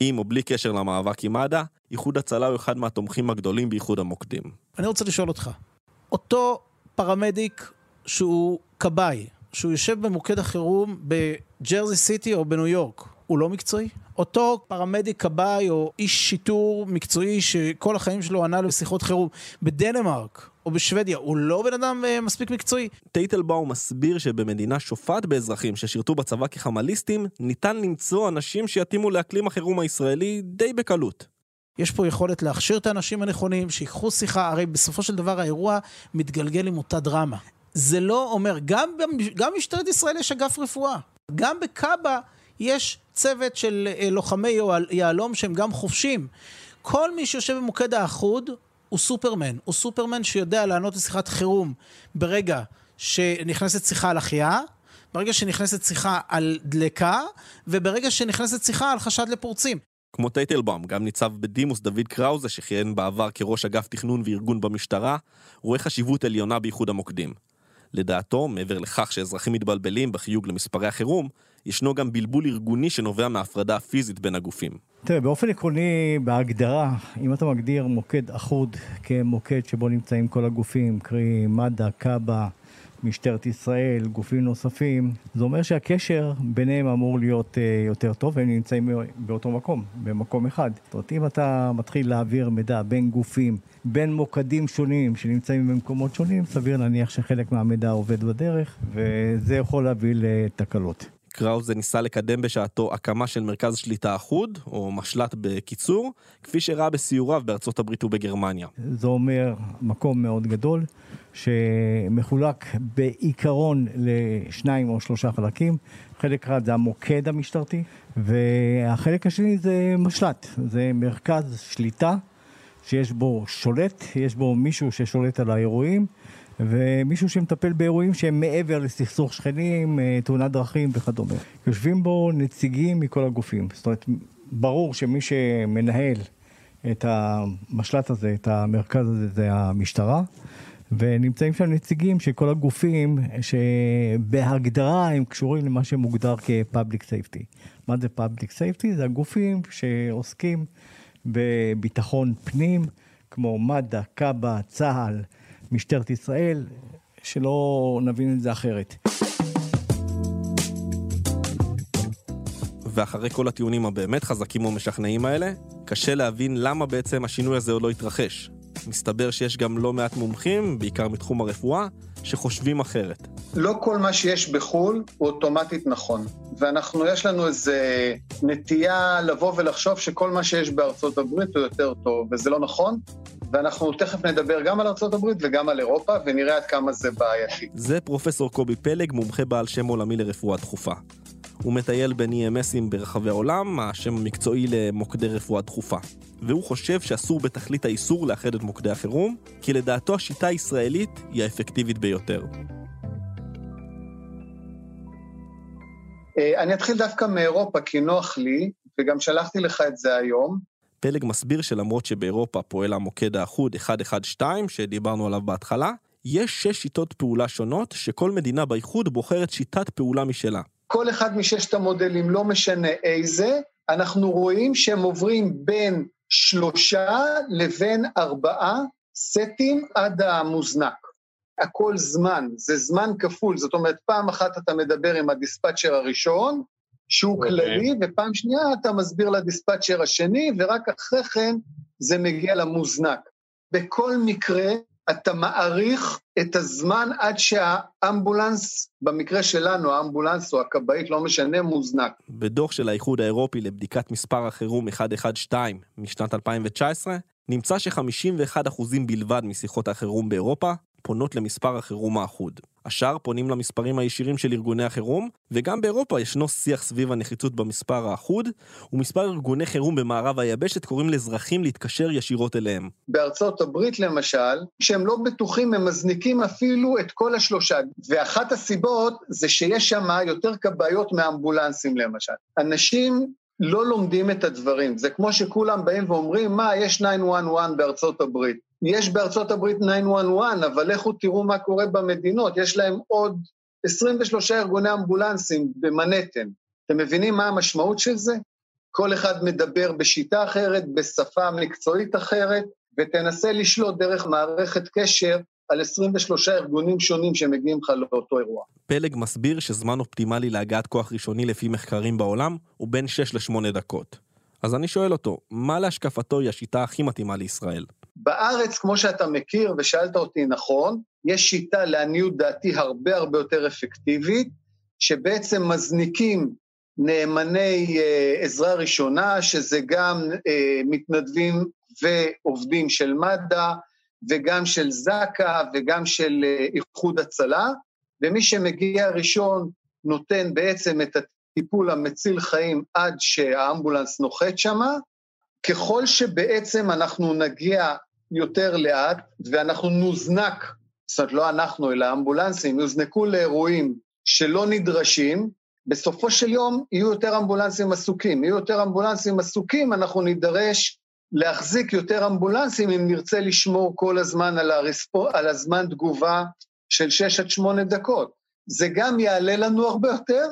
S2: עם או בלי קשר למאבק עם מד"א, איחוד הצלה הוא אחד מהתומכים הגדולים באיחוד המוקדים.
S14: אני רוצה לשאול אותך, אותו פרמדיק שהוא כבאי, שהוא יושב במוקד החירום בג'רזי סיטי או בניו יורק, הוא לא מקצועי? אותו פרמדיק כבאי או איש שיטור מקצועי שכל החיים שלו ענה לשיחות חירום בדנמרק או בשוודיה, הוא לא בן אדם uh, מספיק מקצועי?
S2: טייטלבאום מסביר שבמדינה שופעת באזרחים ששירתו בצבא כחמליסטים, ניתן למצוא אנשים שיתאימו לאקלים החירום הישראלי די בקלות.
S14: יש פה יכולת להכשיר את האנשים הנכונים, שיקחו שיחה, הרי בסופו של דבר האירוע מתגלגל עם אותה דרמה. זה לא אומר, גם, גם במשטרת ישראל יש אגף רפואה. גם בקאבה יש צוות של אה, לוחמי יהלום שהם גם חופשים. כל מי שיושב במוקד האחוד הוא סופרמן. הוא סופרמן שיודע לענות לשיחת חירום ברגע שנכנסת שיחה על החייאה, ברגע שנכנסת שיחה על דלקה, וברגע שנכנסת שיחה על חשד לפורצים.
S2: כמו טייטלבאום, גם ניצב בדימוס דוד קראוזה, שכיהן בעבר כראש אגף תכנון וארגון במשטרה, רואה חשיבות עליונה באיחוד המוקדים. לדעתו, מעבר לכך שאזרחים מתבלבלים בחיוג למספרי החירום, ישנו גם בלבול ארגוני שנובע מההפרדה הפיזית בין הגופים.
S15: תראה, באופן עקרוני, בהגדרה, אם אתה מגדיר מוקד אחוד כמוקד שבו נמצאים כל הגופים, קרי מד"א, כב"א, משטרת ישראל, גופים נוספים, זה אומר שהקשר ביניהם אמור להיות uh, יותר טוב, והם נמצאים באותו מקום, במקום אחד. זאת אומרת, אם אתה מתחיל להעביר מידע בין גופים, בין מוקדים שונים שנמצאים במקומות שונים, סביר להניח שחלק מהמידע עובד בדרך, וזה יכול להביא לתקלות.
S2: קראוזה ניסה לקדם בשעתו הקמה של מרכז שליטה אחוד, או משל"ט בקיצור, כפי שראה בסיוריו בארצות הברית ובגרמניה.
S15: זה אומר מקום מאוד גדול, שמחולק בעיקרון לשניים או שלושה חלקים. חלק אחד זה המוקד המשטרתי, והחלק השני זה משל"ט, זה מרכז שליטה שיש בו שולט, יש בו מישהו ששולט על האירועים. ומישהו שמטפל באירועים שהם מעבר לסכסוך שכנים, אה, תאונת דרכים וכדומה. יושבים בו נציגים מכל הגופים. זאת אומרת, ברור שמי שמנהל את המשל"ט הזה, את המרכז הזה, זה המשטרה. ונמצאים שם נציגים של כל הגופים שבהגדרה הם קשורים למה שמוגדר כ-Public Safety. מה זה Public Safety? זה הגופים שעוסקים בביטחון פנים, כמו מד"א, כב"א, צה"ל, משטרת ישראל, שלא נבין את זה אחרת.
S2: ואחרי כל הטיעונים הבאמת חזקים ומשכנעים האלה, קשה להבין למה בעצם השינוי הזה עוד לא התרחש. מסתבר שיש גם לא מעט מומחים, בעיקר מתחום הרפואה, שחושבים אחרת.
S16: לא כל מה שיש בחו"ל הוא אוטומטית נכון. ואנחנו, יש לנו איזו נטייה לבוא ולחשוב שכל מה שיש בארצות הברית הוא יותר טוב, וזה לא נכון. ואנחנו תכף נדבר גם על הברית וגם על אירופה, ונראה עד כמה זה בעייתי.
S2: זה פרופסור קובי פלג, מומחה בעל שם עולמי לרפואה דחופה. הוא מטייל בין EMSים ברחבי העולם, השם המקצועי למוקדי רפואה דחופה. והוא חושב שאסור בתכלית האיסור לאחד את מוקדי החירום, כי לדעתו השיטה הישראלית היא האפקטיבית ביותר.
S16: אה, אני אתחיל דווקא מאירופה, כי נוח לי, וגם שלחתי לך את זה היום.
S2: פלג מסביר שלמרות שבאירופה פועל המוקד האחוד 112, שדיברנו עליו בהתחלה, יש שש שיטות פעולה שונות, שכל מדינה באיחוד בוחרת שיטת פעולה משלה.
S16: כל אחד מששת המודלים, לא משנה איזה, אנחנו רואים שהם עוברים בין שלושה לבין ארבעה סטים עד המוזנק. הכל זמן, זה זמן כפול, זאת אומרת, פעם אחת אתה מדבר עם הדיספאצ'ר הראשון, שהוא okay. אוקיי. כללי, ופעם שנייה אתה מסביר לדיספאצ'ר השני, ורק אחרי כן זה מגיע למוזנק. בכל מקרה, אתה מעריך את הזמן עד שהאמבולנס, במקרה שלנו, האמבולנס או הכבאית, לא משנה, מוזנק.
S2: בדוח של האיחוד האירופי לבדיקת מספר החירום 112 משנת 2019, נמצא ש-51% בלבד משיחות החירום באירופה פונות למספר החירום האחוד. השאר פונים למספרים הישירים של ארגוני החירום, וגם באירופה ישנו שיח סביב הנחיצות במספר האחוד, ומספר ארגוני חירום במערב היבשת קוראים לאזרחים להתקשר ישירות אליהם.
S16: בארצות הברית למשל, כשהם לא בטוחים הם מזניקים אפילו את כל השלושה, ואחת הסיבות זה שיש שם יותר כבאיות מאמבולנסים למשל. אנשים לא לומדים את הדברים. זה כמו שכולם באים ואומרים, מה, יש 911 בארצות הברית. יש בארצות הברית 911, אבל לכו תראו מה קורה במדינות, יש להם עוד 23 ארגוני אמבולנסים במנהטן. אתם מבינים מה המשמעות של זה? כל אחד מדבר בשיטה אחרת, בשפה מקצועית אחרת, ותנסה לשלוט דרך מערכת קשר על 23 ארגונים שונים שמגיעים לך לאותו אירוע.
S2: פלג מסביר שזמן אופטימלי להגעת כוח ראשוני לפי מחקרים בעולם הוא בין 6 ל-8 דקות. אז אני שואל אותו, מה להשקפתו היא השיטה הכי מתאימה לישראל?
S16: בארץ, כמו שאתה מכיר ושאלת אותי נכון, יש שיטה לעניות דעתי הרבה הרבה יותר אפקטיבית, שבעצם מזניקים נאמני אה, עזרה ראשונה, שזה גם אה, מתנדבים ועובדים של מד"א, וגם של זק"א וגם של אה, איחוד הצלה, ומי שמגיע ראשון נותן בעצם את הטיפול המציל חיים עד שהאמבולנס נוחת שמה. ככל שבעצם אנחנו נגיע יותר לאט ואנחנו נוזנק, זאת אומרת לא אנחנו אלא האמבולנסים, יוזנקו לאירועים שלא נדרשים, בסופו של יום יהיו יותר אמבולנסים עסוקים. יהיו יותר אמבולנסים עסוקים, אנחנו נידרש להחזיק יותר אמבולנסים אם נרצה לשמור כל הזמן על, הרספו, על הזמן תגובה של 6 עד 8 דקות. זה גם יעלה לנו הרבה יותר,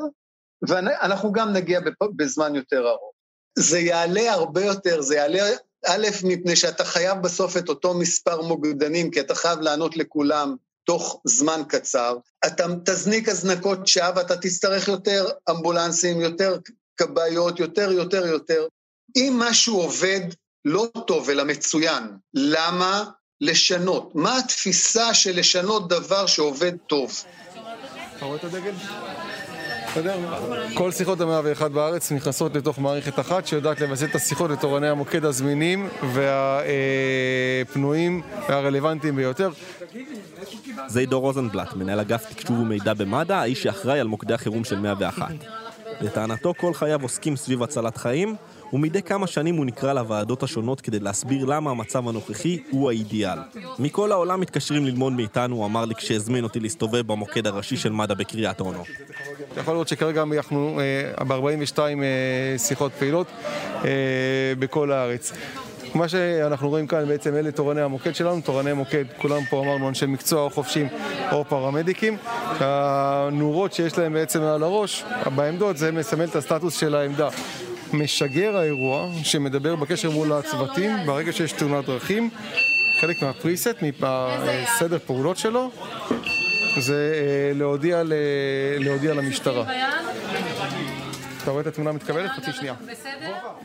S16: ואנחנו גם נגיע בזמן יותר ארוך. זה יעלה הרבה יותר, זה יעלה, א', מפני שאתה חייב בסוף את אותו מספר מוקדנים, כי אתה חייב לענות לכולם תוך זמן קצר. אתה תזניק הזנקות שעה ואתה תצטרך יותר אמבולנסים, יותר כבאיות, יותר, יותר, יותר. אם משהו עובד לא טוב, אלא מצוין. למה לשנות? מה התפיסה של לשנות דבר שעובד טוב?
S17: אתה רואה את הדגל? כל שיחות המאה ואחד בארץ נכנסות לתוך מערכת אחת שיודעת לבסס את השיחות לתורני המוקד הזמינים והפנויים והרלוונטיים ביותר.
S2: זה עידו רוזנבלט, מנהל אגף תקשוב ומידע במד"א, האיש שאחראי על מוקדי החירום של 101. לטענתו כל חייו עוסקים סביב הצלת חיים, ומדי כמה שנים הוא נקרא לוועדות השונות כדי להסביר למה המצב הנוכחי הוא האידיאל. מכל העולם מתקשרים ללמוד מאיתנו, הוא אמר לי כשהזמין אותי להסתובב במוקד הראשי של מד"א בקריית אונו.
S17: יכול להיות שכרגע אנחנו אה, ב-42 אה, שיחות פעילות אה, בכל הארץ. מה שאנחנו רואים כאן בעצם אלה תורני המוקד שלנו, תורני מוקד, כולם פה אמרנו אנשי מקצוע או חופשים או פרמדיקים. הנורות שיש להם בעצם על הראש, בעמדות, זה מסמל את הסטטוס של העמדה. משגר האירוע שמדבר בקשר מול הצוותים ברגע שיש תאונת דרכים, חלק מהפריסט, מהסדר פעולות שלו, זה אה, להודיע, להודיע למשטרה. אתה רואה את התמונה מתקבלת? חצי שנייה.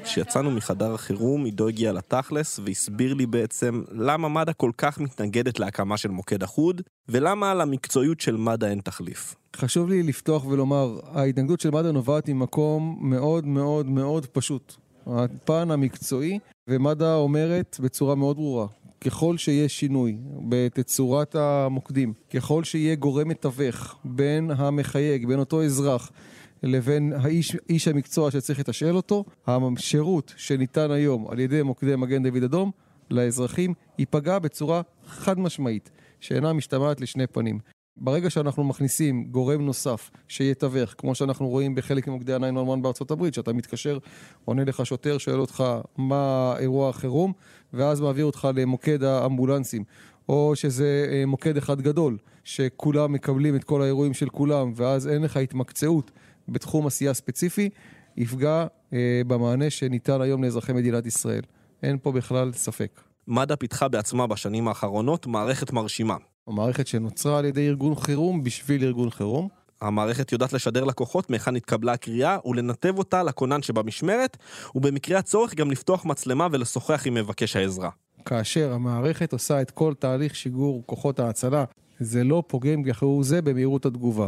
S2: כשיצאנו מחדר החירום, עידו הגיע לתכלס והסביר לי בעצם למה מד"א כל כך מתנגדת להקמה של מוקד אחוד, ולמה למקצועיות של מד"א אין תחליף.
S18: חשוב לי לפתוח ולומר, ההתנגדות של מד"א נובעת ממקום מאוד מאוד מאוד פשוט. הפן המקצועי, ומד"א אומרת בצורה מאוד ברורה, ככל שיהיה שינוי בתצורת המוקדים, ככל שיהיה גורם מתווך בין המחייג, בין אותו אזרח לבין האיש, איש המקצוע שצריך לתשאל אותו, השירות שניתן היום על ידי מוקדי מגן דוד אדום לאזרחים ייפגע בצורה חד משמעית, שאינה משתמעת לשני פנים. ברגע שאנחנו מכניסים גורם נוסף שיתווך, כמו שאנחנו רואים בחלק ממוקדי ה-911 בארצות הברית, שאתה מתקשר, עונה לך שוטר, שואל אותך מה אירוע החירום, ואז מעביר אותך למוקד האמבולנסים. או שזה אה, מוקד אחד גדול, שכולם מקבלים את כל האירועים של כולם, ואז אין לך התמקצעות בתחום עשייה ספציפי, יפגע אה, במענה שניתן היום לאזרחי מדינת ישראל. אין פה בכלל ספק.
S2: מד"א פיתחה בעצמה בשנים האחרונות מערכת מרשימה.
S18: המערכת שנוצרה על ידי ארגון חירום בשביל ארגון חירום.
S2: המערכת יודעת לשדר לקוחות מהיכן התקבלה הקריאה ולנתב אותה לכונן שבמשמרת, ובמקרה הצורך גם לפתוח מצלמה ולשוחח עם מבקש העזרה.
S18: כאשר המערכת עושה את כל תהליך שיגור כוחות ההצלה, זה לא פוגם כהוא זה במהירות התגובה.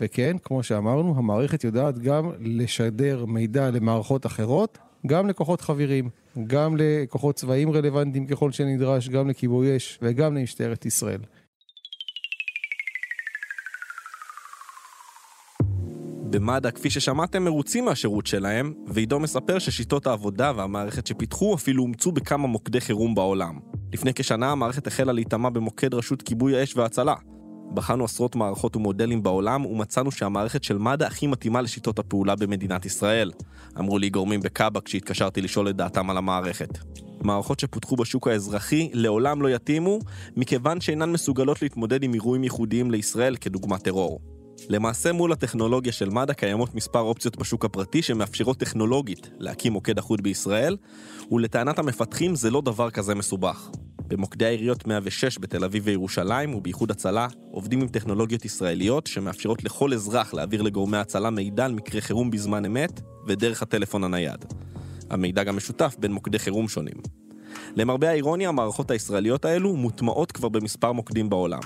S18: וכן, כמו שאמרנו, המערכת יודעת גם לשדר מידע למערכות אחרות, גם לכוחות חבירים, גם לכוחות צבאיים רלוונטיים ככל שנדרש, גם לכיבוי אש וגם למשטרת ישראל.
S2: במד"א, כפי ששמעתם, מרוצים מהשירות שלהם, ועידו מספר ששיטות העבודה והמערכת שפיתחו אפילו אומצו בכמה מוקדי חירום בעולם. לפני כשנה המערכת החלה להיטמע במוקד רשות כיבוי האש וההצלה. בחנו עשרות מערכות ומודלים בעולם ומצאנו שהמערכת של מד"א הכי מתאימה לשיטות הפעולה במדינת ישראל. אמרו לי גורמים בקאבה כשהתקשרתי לשאול את דעתם על המערכת. מערכות שפותחו בשוק האזרחי לעולם לא יתאימו, מכיוון שאינן מסוגלות להתמודד עם אירועים ייחודיים לישראל כדוגמת טרור. למעשה מול הטכנולוגיה של מד"א קיימות מספר אופציות בשוק הפרטי שמאפשרות טכנולוגית להקים מוקד אחוד בישראל, ולטענת המפתחים זה לא דבר כזה מסובך. במוקדי העיריות 106 בתל אביב וירושלים ובאיחוד הצלה עובדים עם טכנולוגיות ישראליות שמאפשרות לכל אזרח להעביר לגורמי הצלה מידע על מקרה חירום בזמן אמת ודרך הטלפון הנייד. המידע גם משותף בין מוקדי חירום שונים. למרבה האירוניה, המערכות הישראליות האלו מוטמעות כבר במספר מוקדים בעולם.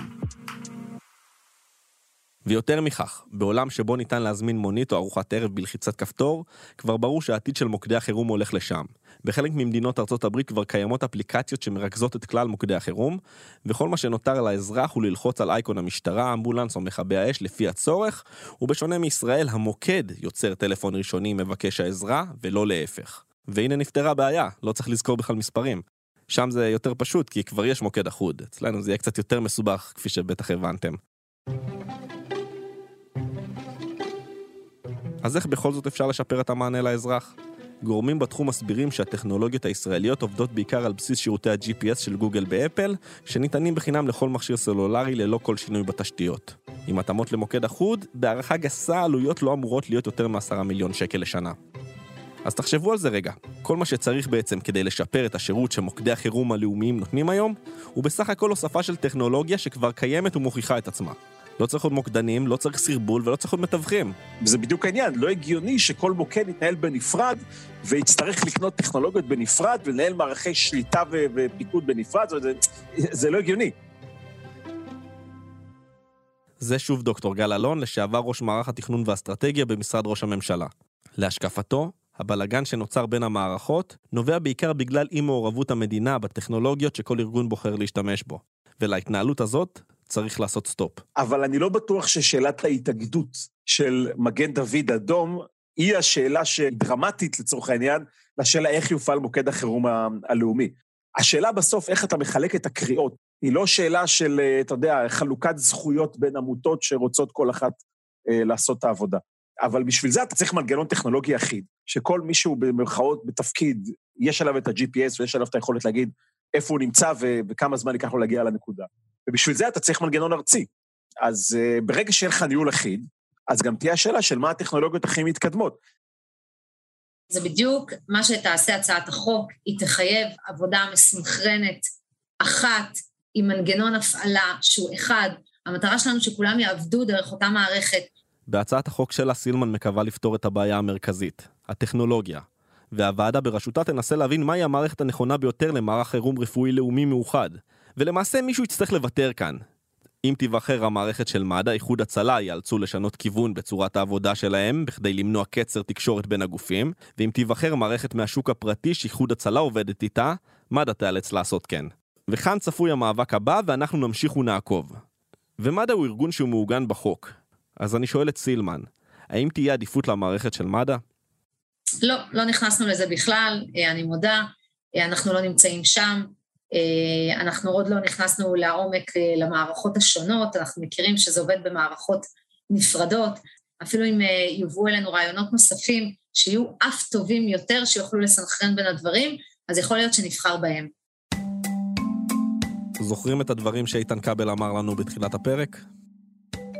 S2: ויותר מכך, בעולם שבו ניתן להזמין מונית או ארוחת ערב בלחיצת כפתור, כבר ברור שהעתיד של מוקדי החירום הולך לשם. בחלק ממדינות ארצות הברית כבר קיימות אפליקציות שמרכזות את כלל מוקדי החירום, וכל מה שנותר לאזרח הוא ללחוץ על אייקון המשטרה, אמבולנס או מכבי האש לפי הצורך, ובשונה מישראל, המוקד יוצר טלפון ראשוני מבקש העזרה, ולא להפך. והנה נפתרה הבעיה, לא צריך לזכור בכלל מספרים. שם זה יותר פשוט, כי כבר יש מוקד אחוד. אצלנו זה יהיה קצת יותר מסובך, כפי שבטח הבנתם. אז איך בכל זאת אפשר לשפר את המענה לאזרח? גורמים בתחום מסבירים שהטכנולוגיות הישראליות עובדות בעיקר על בסיס שירותי ה-GPS של גוגל באפל, שניתנים בחינם לכל מכשיר סלולרי ללא כל שינוי בתשתיות. עם התאמות למוקד אחוד, בהערכה גסה העלויות לא אמורות להיות יותר מ-10 מיליון שקל לשנה. אז תחשבו על זה רגע. כל מה שצריך בעצם כדי לשפר את השירות שמוקדי החירום הלאומיים נותנים היום, הוא בסך הכל הוספה של טכנולוגיה שכבר קיימת ומוכיחה את עצמה. לא צריך עוד מוקדנים, לא צריך סרבול ולא צריך עוד מתווכים.
S13: זה בדיוק העניין, לא הגיוני שכל מוקד יתנהל בנפרד ויצטרך לקנות טכנולוגיות בנפרד ולנהל מערכי שליטה ו- ופיקוד בנפרד, זה, זה לא הגיוני.
S2: זה שוב דוקטור גל אלון, לשעבר ראש מערך התכנון והאסטרטגיה במשרד ראש הממשלה. להשקפתו, הבלגן שנוצר בין המערכות נובע בעיקר בגלל אי מעורבות המדינה בטכנולוגיות שכל ארגון בוחר להשתמש בו. ולהתנהלות הזאת צריך לעשות סטופ.
S13: אבל אני לא בטוח ששאלת ההתאגדות של מגן דוד אדום היא השאלה שדרמטית לצורך העניין, לשאלה איך יופעל מוקד החירום הלאומי. השאלה בסוף, איך אתה מחלק את הקריאות, היא לא שאלה של, אתה יודע, חלוקת זכויות בין עמותות שרוצות כל אחת אה, לעשות את העבודה. אבל בשביל זה אתה צריך מנגנון טכנולוגי אחיד, שכל מישהו במרכאות בתפקיד, יש עליו את ה-GPS ויש עליו את היכולת להגיד איפה הוא נמצא ו- וכמה זמן ייקח לו להגיע לנקודה. ובשביל זה אתה צריך מנגנון ארצי. אז uh, ברגע שיהיה לך ניהול אחיד, אז גם תהיה השאלה של מה הטכנולוגיות הכי מתקדמות.
S12: זה בדיוק מה שתעשה הצעת החוק, היא תחייב עבודה מסונכרנת אחת עם מנגנון הפעלה שהוא אחד. המטרה שלנו שכולם יעבדו דרך אותה מערכת.
S2: בהצעת החוק שלה סילמן מקווה לפתור את הבעיה המרכזית, הטכנולוגיה. והוועדה בראשותה תנסה להבין מהי המערכת הנכונה ביותר למערך חירום רפואי לאומי מאוחד. ולמעשה מישהו יצטרך לוותר כאן. אם תיבחר המערכת של מד"א, איחוד הצלה ייאלצו לשנות כיוון בצורת העבודה שלהם בכדי למנוע קצר תקשורת בין הגופים, ואם תיבחר מערכת מהשוק הפרטי שאיחוד הצלה עובדת איתה, מד"א תיאלץ לעשות כן. וכאן צפוי המאבק הבא ואנחנו נמשיך ונעקוב. ומד"א הוא ארגון שהוא מעוגן בחוק. אז אני שואל את סילמן, האם תהיה עדיפות למערכת של מד"א?
S12: לא, לא נכנסנו לזה בכלל, אה, אני מודה, אה, אנחנו לא נמצאים שם, אנחנו עוד לא נכנסנו לעומק למערכות השונות, אנחנו מכירים שזה עובד במערכות נפרדות, אפילו אם יובאו אלינו רעיונות נוספים שיהיו אף טובים יותר, שיוכלו לסנכרן בין הדברים, אז יכול להיות שנבחר בהם.
S2: זוכרים את הדברים שאיתן כבל אמר לנו בתחילת הפרק?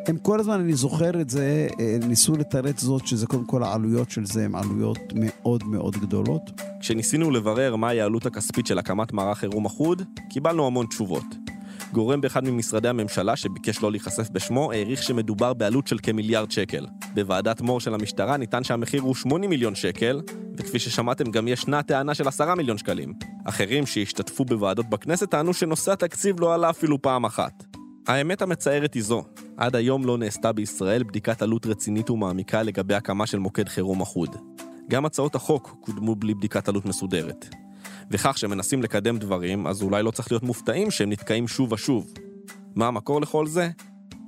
S10: הם כל הזמן, אני זוכר את זה, אה, ניסו לתרץ זאת שזה קודם כל העלויות של זה הן עלויות מאוד מאוד גדולות.
S2: כשניסינו לברר מהי העלות הכספית של הקמת מערך חירום אחוד, קיבלנו המון תשובות. גורם באחד ממשרדי הממשלה, שביקש לא להיחשף בשמו, העריך שמדובר בעלות של כמיליארד שקל. בוועדת מור של המשטרה נטען שהמחיר הוא 80 מיליון שקל, וכפי ששמעתם גם ישנה טענה של 10 מיליון שקלים. אחרים שהשתתפו בוועדות בכנסת טענו שנושא התקציב לא עלה אפילו פעם אחת. האמת המצערת היא זו, עד היום לא נעשתה בישראל בדיקת עלות רצינית ומעמיקה לגבי הקמה של מוקד חירום אחוד. גם הצעות החוק קודמו בלי בדיקת עלות מסודרת. וכך שמנסים לקדם דברים, אז אולי לא צריך להיות מופתעים שהם נתקעים שוב ושוב. מה המקור לכל זה?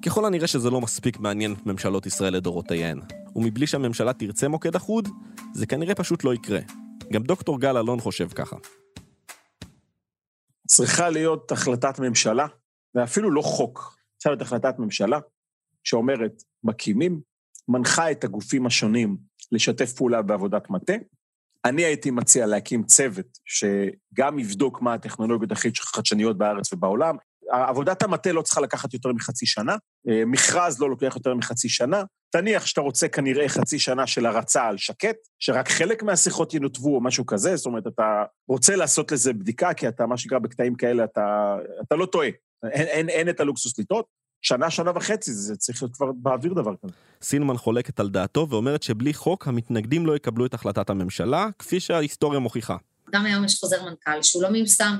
S2: ככל הנראה שזה לא מספיק מעניין את ממשלות ישראל לדורותיהן. ומבלי שהממשלה תרצה מוקד אחוד, זה כנראה פשוט לא יקרה. גם דוקטור גל אלון חושב ככה.
S13: צריכה להיות החלטת ממשלה ואפילו לא חוק. צריכה להיות החלטת ממשלה שאומרת, מקימים, מנחה את הגופים השונים לשתף פעולה בעבודת מטה. אני הייתי מציע להקים צוות שגם יבדוק מה הטכנולוגיות הכי חדשניות בארץ ובעולם. עבודת המטה לא צריכה לקחת יותר מחצי שנה, אה, מכרז לא לוקח יותר מחצי שנה. תניח שאתה רוצה כנראה חצי שנה של הרצה על שקט, שרק חלק מהשיחות ינותבו או משהו כזה, זאת אומרת, אתה רוצה לעשות לזה בדיקה, כי אתה, מה שנקרא, בקטעים כאלה, אתה, אתה לא טועה. אין, אין, אין את הלוקסוס לטעות. שנה, שנה וחצי, זה צריך להיות כבר באוויר דבר כזה.
S2: סילמן חולקת על דעתו ואומרת שבלי חוק המתנגדים לא יקבלו את החלטת הממשלה, כפי שההיסטוריה מוכיחה.
S12: גם היום יש חוזר מנכ"ל שהוא לא מיושם.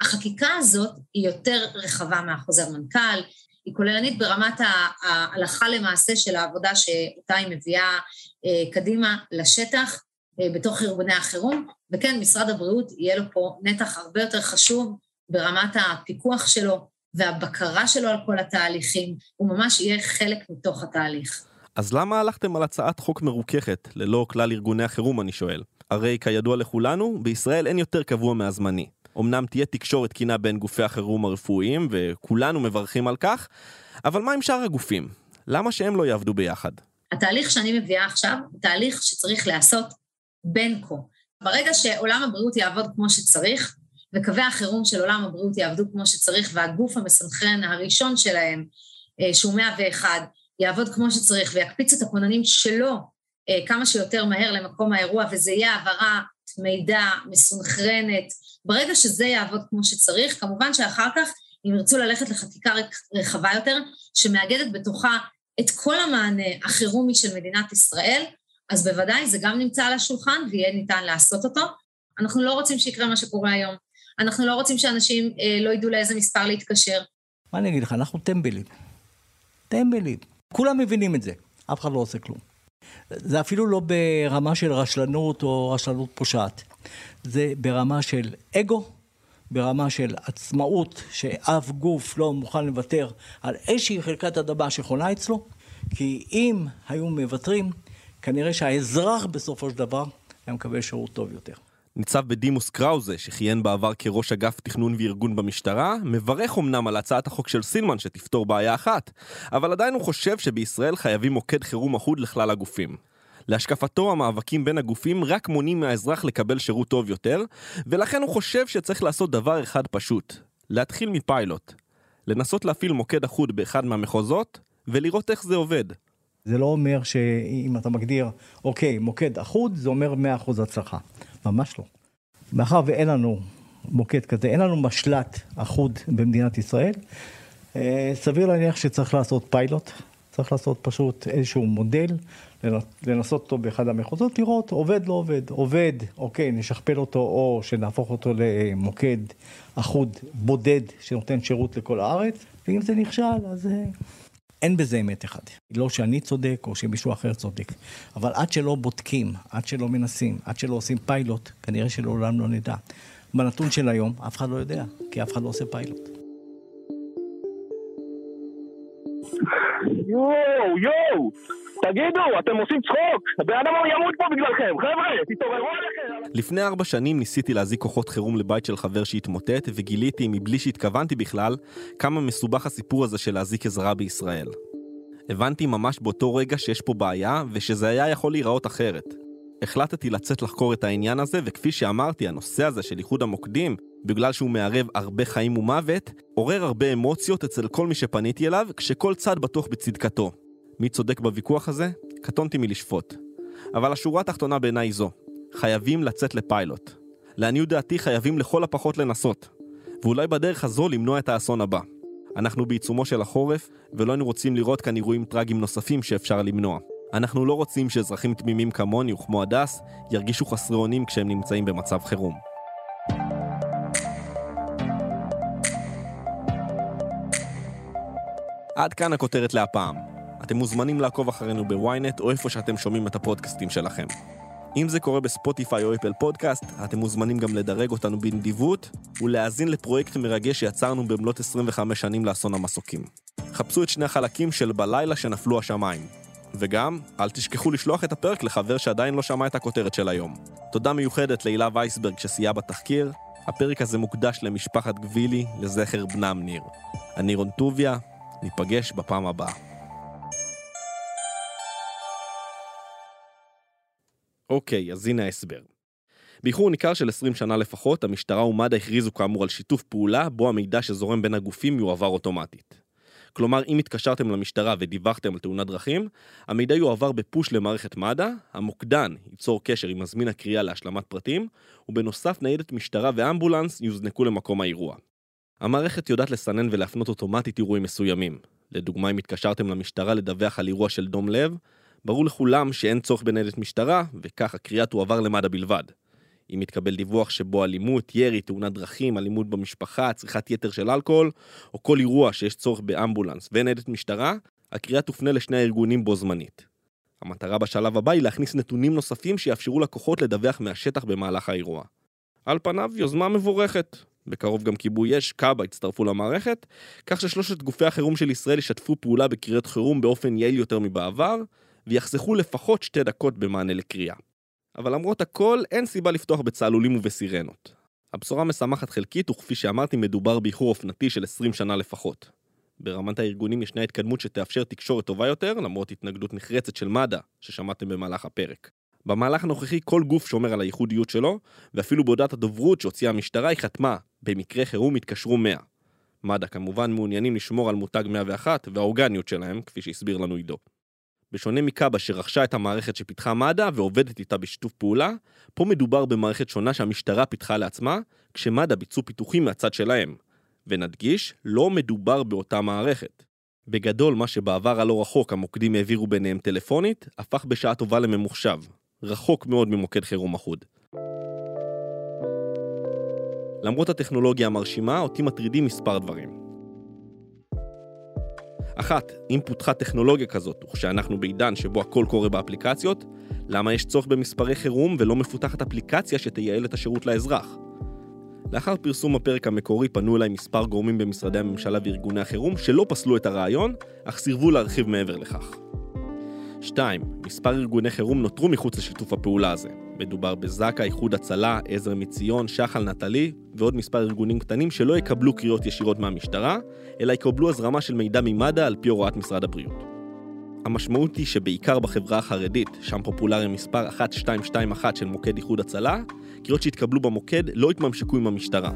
S12: החקיקה הזאת היא יותר רחבה מהחוזר מנכ"ל, היא כוללנית ברמת ההלכה למעשה של העבודה שאותה היא מביאה אה, קדימה לשטח אה, בתוך ארגוני החירום, וכן, משרד הבריאות יהיה לו פה נתח הרבה יותר חשוב ברמת הפיקוח שלו, והבקרה שלו על כל התהליכים, הוא ממש יהיה חלק מתוך התהליך.
S2: אז למה הלכתם על הצעת חוק מרוככת, ללא כלל ארגוני החירום, אני שואל? הרי כידוע לכולנו, בישראל אין יותר קבוע מהזמני. אמנם תהיה תקשורת תקינה בין גופי החירום הרפואיים, וכולנו מברכים על כך, אבל מה עם שאר הגופים? למה שהם לא יעבדו ביחד?
S12: התהליך שאני מביאה עכשיו הוא תהליך שצריך להיעשות בין כה. ברגע שעולם הבריאות יעבוד כמו שצריך, וקווי החירום של עולם הבריאות יעבדו כמו שצריך, והגוף המסנכרן הראשון שלהם, אה, שהוא 101, יעבוד כמו שצריך ויקפיץ את הכוננים שלו אה, כמה שיותר מהר למקום האירוע, וזה יהיה העברת מידע מסונכרנת. ברגע שזה יעבוד כמו שצריך, כמובן שאחר כך, אם ירצו ללכת לחקיקה רחבה יותר, שמאגדת בתוכה את כל המענה החירומי של מדינת ישראל, אז בוודאי זה גם נמצא על השולחן ויהיה ניתן לעשות אותו. אנחנו לא רוצים שיקרה מה שקורה היום. אנחנו לא רוצים שאנשים אה, לא ידעו לאיזה מספר להתקשר.
S15: מה אני אגיד לך, אנחנו טמבלים. טמבלים. כולם מבינים את זה, אף אחד לא עושה כלום. זה אפילו לא ברמה של רשלנות או רשלנות פושעת. זה ברמה של אגו, ברמה של עצמאות, שאף גוף לא מוכן לוותר על איזושהי חלקת אדמה שחונה אצלו, כי אם היו מוותרים, כנראה שהאזרח בסופו של דבר היה מקבל שירות טוב יותר.
S2: ניצב בדימוס קראוזה, שכיהן בעבר כראש אגף תכנון וארגון במשטרה, מברך אמנם על הצעת החוק של סילמן שתפתור בעיה אחת, אבל עדיין הוא חושב שבישראל חייבים מוקד חירום אחוד לכלל הגופים. להשקפתו המאבקים בין הגופים רק מונעים מהאזרח לקבל שירות טוב יותר, ולכן הוא חושב שצריך לעשות דבר אחד פשוט, להתחיל מפיילוט. לנסות להפעיל מוקד אחוד באחד מהמחוזות, ולראות איך זה עובד.
S15: זה לא אומר שאם אתה מגדיר, אוקיי, מוקד אחוד, זה אומר 100% הצלחה. ממש לא. מאחר ואין לנו מוקד כזה, אין לנו משל"ט אחוד במדינת ישראל, אה, סביר להניח שצריך לעשות פיילוט, צריך לעשות פשוט איזשהו מודל, לנסות אותו באחד המחוזות, לראות עובד לא עובד. עובד, אוקיי, נשכפל אותו או שנהפוך אותו למוקד אחוד בודד שנותן שירות לכל הארץ, ואם זה נכשל, אז אה, אין בזה אמת אחד. לא שאני צודק או שמישהו אחר צודק. אבל עד שלא בודקים, עד שלא מנסים, עד שלא עושים פיילוט, כנראה שלעולם לא נדע. בנתון של היום, אף אחד לא יודע, כי אף אחד לא עושה פיילוט.
S5: יואו, יואו! תגידו, אתם עושים צחוק? הבן אדם ימות פה בגללכם, חבר'ה, תתעוררו עליכם!
S2: לפני ארבע שנים ניסיתי להזיק כוחות חירום לבית של חבר שהתמוטט, וגיליתי, מבלי שהתכוונתי בכלל, כמה מסובך הסיפור הזה של להזיק עזרה בישראל. הבנתי ממש באותו רגע שיש פה בעיה, ושזה היה יכול להיראות אחרת. החלטתי לצאת לחקור את העניין הזה, וכפי שאמרתי, הנושא הזה של איחוד המוקדים, בגלל שהוא מערב הרבה חיים ומוות, עורר הרבה אמוציות אצל כל מי שפניתי אליו, כשכל צד בטוח בצדקתו. מי צודק בוויכוח הזה? קטונתי מלשפוט. אבל השורה התחתונה בעיניי זו, חייבים לצאת לפיילוט. לעניות דעתי חייבים לכל הפחות לנסות, ואולי בדרך הזו למנוע את האסון הבא. אנחנו בעיצומו של החורף, ולא היינו רוצים לראות כאן אירועים טרגיים נוספים שאפשר למנוע. אנחנו לא רוצים שאזרחים תמימים כמוני וכמו הדס ירגישו חסרי אונים כשהם נמצאים במצב חירום. עד כאן הכותרת להפעם. אתם מוזמנים לעקוב אחרינו בוויינט או איפה שאתם שומעים את הפודקאסטים שלכם. אם זה קורה בספוטיפיי או אפל פודקאסט, אתם מוזמנים גם לדרג אותנו בנדיבות ולהאזין לפרויקט מרגש שיצרנו במלאת 25 שנים לאסון המסוקים. חפשו את שני החלקים של בלילה שנפלו השמיים. וגם, אל תשכחו לשלוח את הפרק לחבר שעדיין לא שמע את הכותרת של היום. תודה מיוחדת להילה וייסברג שסייעה בתחקיר. הפרק הזה מוקדש למשפחת גבילי, לזכר בנם ניר. אני רון טוביה, ניפגש בפעם הבאה. אוקיי, אז הנה ההסבר. באיחור ניכר של 20 שנה לפחות, המשטרה ומד"א הכריזו כאמור על שיתוף פעולה, בו המידע שזורם בין הגופים יועבר אוטומטית. כלומר, אם התקשרתם למשטרה ודיווחתם על תאונת דרכים, המידע יועבר בפוש למערכת מד"א, המוקדן ייצור קשר עם מזמין הקריאה להשלמת פרטים, ובנוסף ניידת משטרה ואמבולנס יוזנקו למקום האירוע. המערכת יודעת לסנן ולהפנות אוטומטית אירועים מסוימים. לדוגמה, אם התקשרתם למשטרה לדווח על אירוע של דום לב, ברור לכולם שאין צורך בניידת משטרה, וכך הקריאה תועבר למד"א בלבד. אם יתקבל דיווח שבו אלימות, ירי, תאונת דרכים, אלימות במשפחה, צריכת יתר של אלכוהול, או כל אירוע שיש צורך באמבולנס וניידת משטרה, הקריאה תופנה לשני הארגונים בו זמנית. המטרה בשלב הבא היא להכניס נתונים נוספים שיאפשרו לקוחות לדווח מהשטח במהלך האירוע. על פניו, יוזמה מבורכת. בקרוב גם כיבוי אש, כב"א יצטרפו למערכת, כך ששלושת גופי החירום של ישראל ישתפו פעולה בקריאות חירום באופן יעיל יותר מבעבר, ויחסכו לפחות שתי דקות במענה לקריאה. אבל למרות הכל, אין סיבה לפתוח בצהלולים ובסירנות. הבשורה משמחת חלקית, וכפי שאמרתי, מדובר באיחור אופנתי של 20 שנה לפחות. ברמת הארגונים ישנה התקדמות שתאפשר תקשורת טובה יותר, למרות התנגדות נחרצת של מד"א, ששמעתם במהלך הפרק. במהלך הנוכחי כל גוף שומר על הייחודיות שלו, ואפילו בהודעת הדוברות שהוציאה המשטרה היא חתמה, במקרה חירום יתקשרו 100. מד"א כמובן מעוניינים לשמור על מותג 101 והאורגניות שלהם, כפי שהסביר לנו עידו. בשונה מקאבה שרכשה את המערכת שפיתחה מד"א ועובדת איתה בשיתוף פעולה, פה מדובר במערכת שונה שהמשטרה פיתחה לעצמה, כשמד"א ביצעו פיתוחים מהצד שלהם. ונדגיש, לא מדובר באותה מערכת. בגדול, מה שבעבר הלא רחוק המוקדים העבירו ביניהם טלפונית, הפך בשעה טובה לממוחשב. רחוק מאוד ממוקד חירום אחוד. למרות הטכנולוגיה המרשימה, אותי מטרידים מספר דברים. אחת, אם פותחה טכנולוגיה כזאת, וכשאנחנו בעידן שבו הכל קורה באפליקציות, למה יש צורך במספרי חירום ולא מפותחת אפליקציה שתייעל את השירות לאזרח? לאחר פרסום הפרק המקורי פנו אליי מספר גורמים במשרדי הממשלה וארגוני החירום שלא פסלו את הרעיון, אך סירבו להרחיב מעבר לכך. 2. מספר ארגוני חירום נותרו מחוץ לשיתוף הפעולה הזה. מדובר בזק"א, איחוד הצלה, עזר מציון, שחל נטלי ועוד מספר ארגונים קטנים שלא יקבלו קריאות ישירות מהמשטרה, אלא יקבלו הזרמה של מידע ממד"א על פי הוראת משרד הבריאות. המשמעות היא שבעיקר בחברה החרדית, שם פופולרי מספר 1221 של מוקד איחוד הצלה, קריאות שהתקבלו במוקד לא התממשקו עם המשטרה.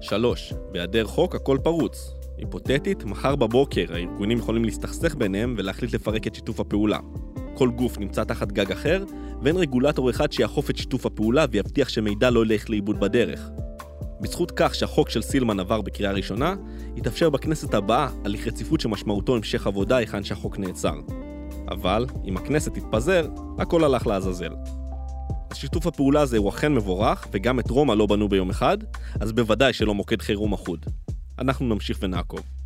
S2: 3. בהיעדר חוק הכל פרוץ. היפותטית, מחר בבוקר הארגונים יכולים להסתכסך ביניהם ולהחליט לפרק את שיתוף הפעולה. כל גוף נמצא תחת גג אחר, ואין רגולטור אחד שיאכוף את שיתוף הפעולה ויבטיח שמידע לא ילך לאיבוד בדרך. בזכות כך שהחוק של סילמן עבר בקריאה ראשונה, יתאפשר בכנסת הבאה הליך רציפות שמשמעותו המשך עבודה היכן שהחוק נעצר. אבל, אם הכנסת תתפזר, הכל הלך לעזאזל. אז שיתוף הפעולה הזה הוא אכן מבורך, וגם את רומא לא בנו ביום אחד, אז בוודאי שלא מוקד חירום אחוד. אנחנו נמשיך ונעקוב.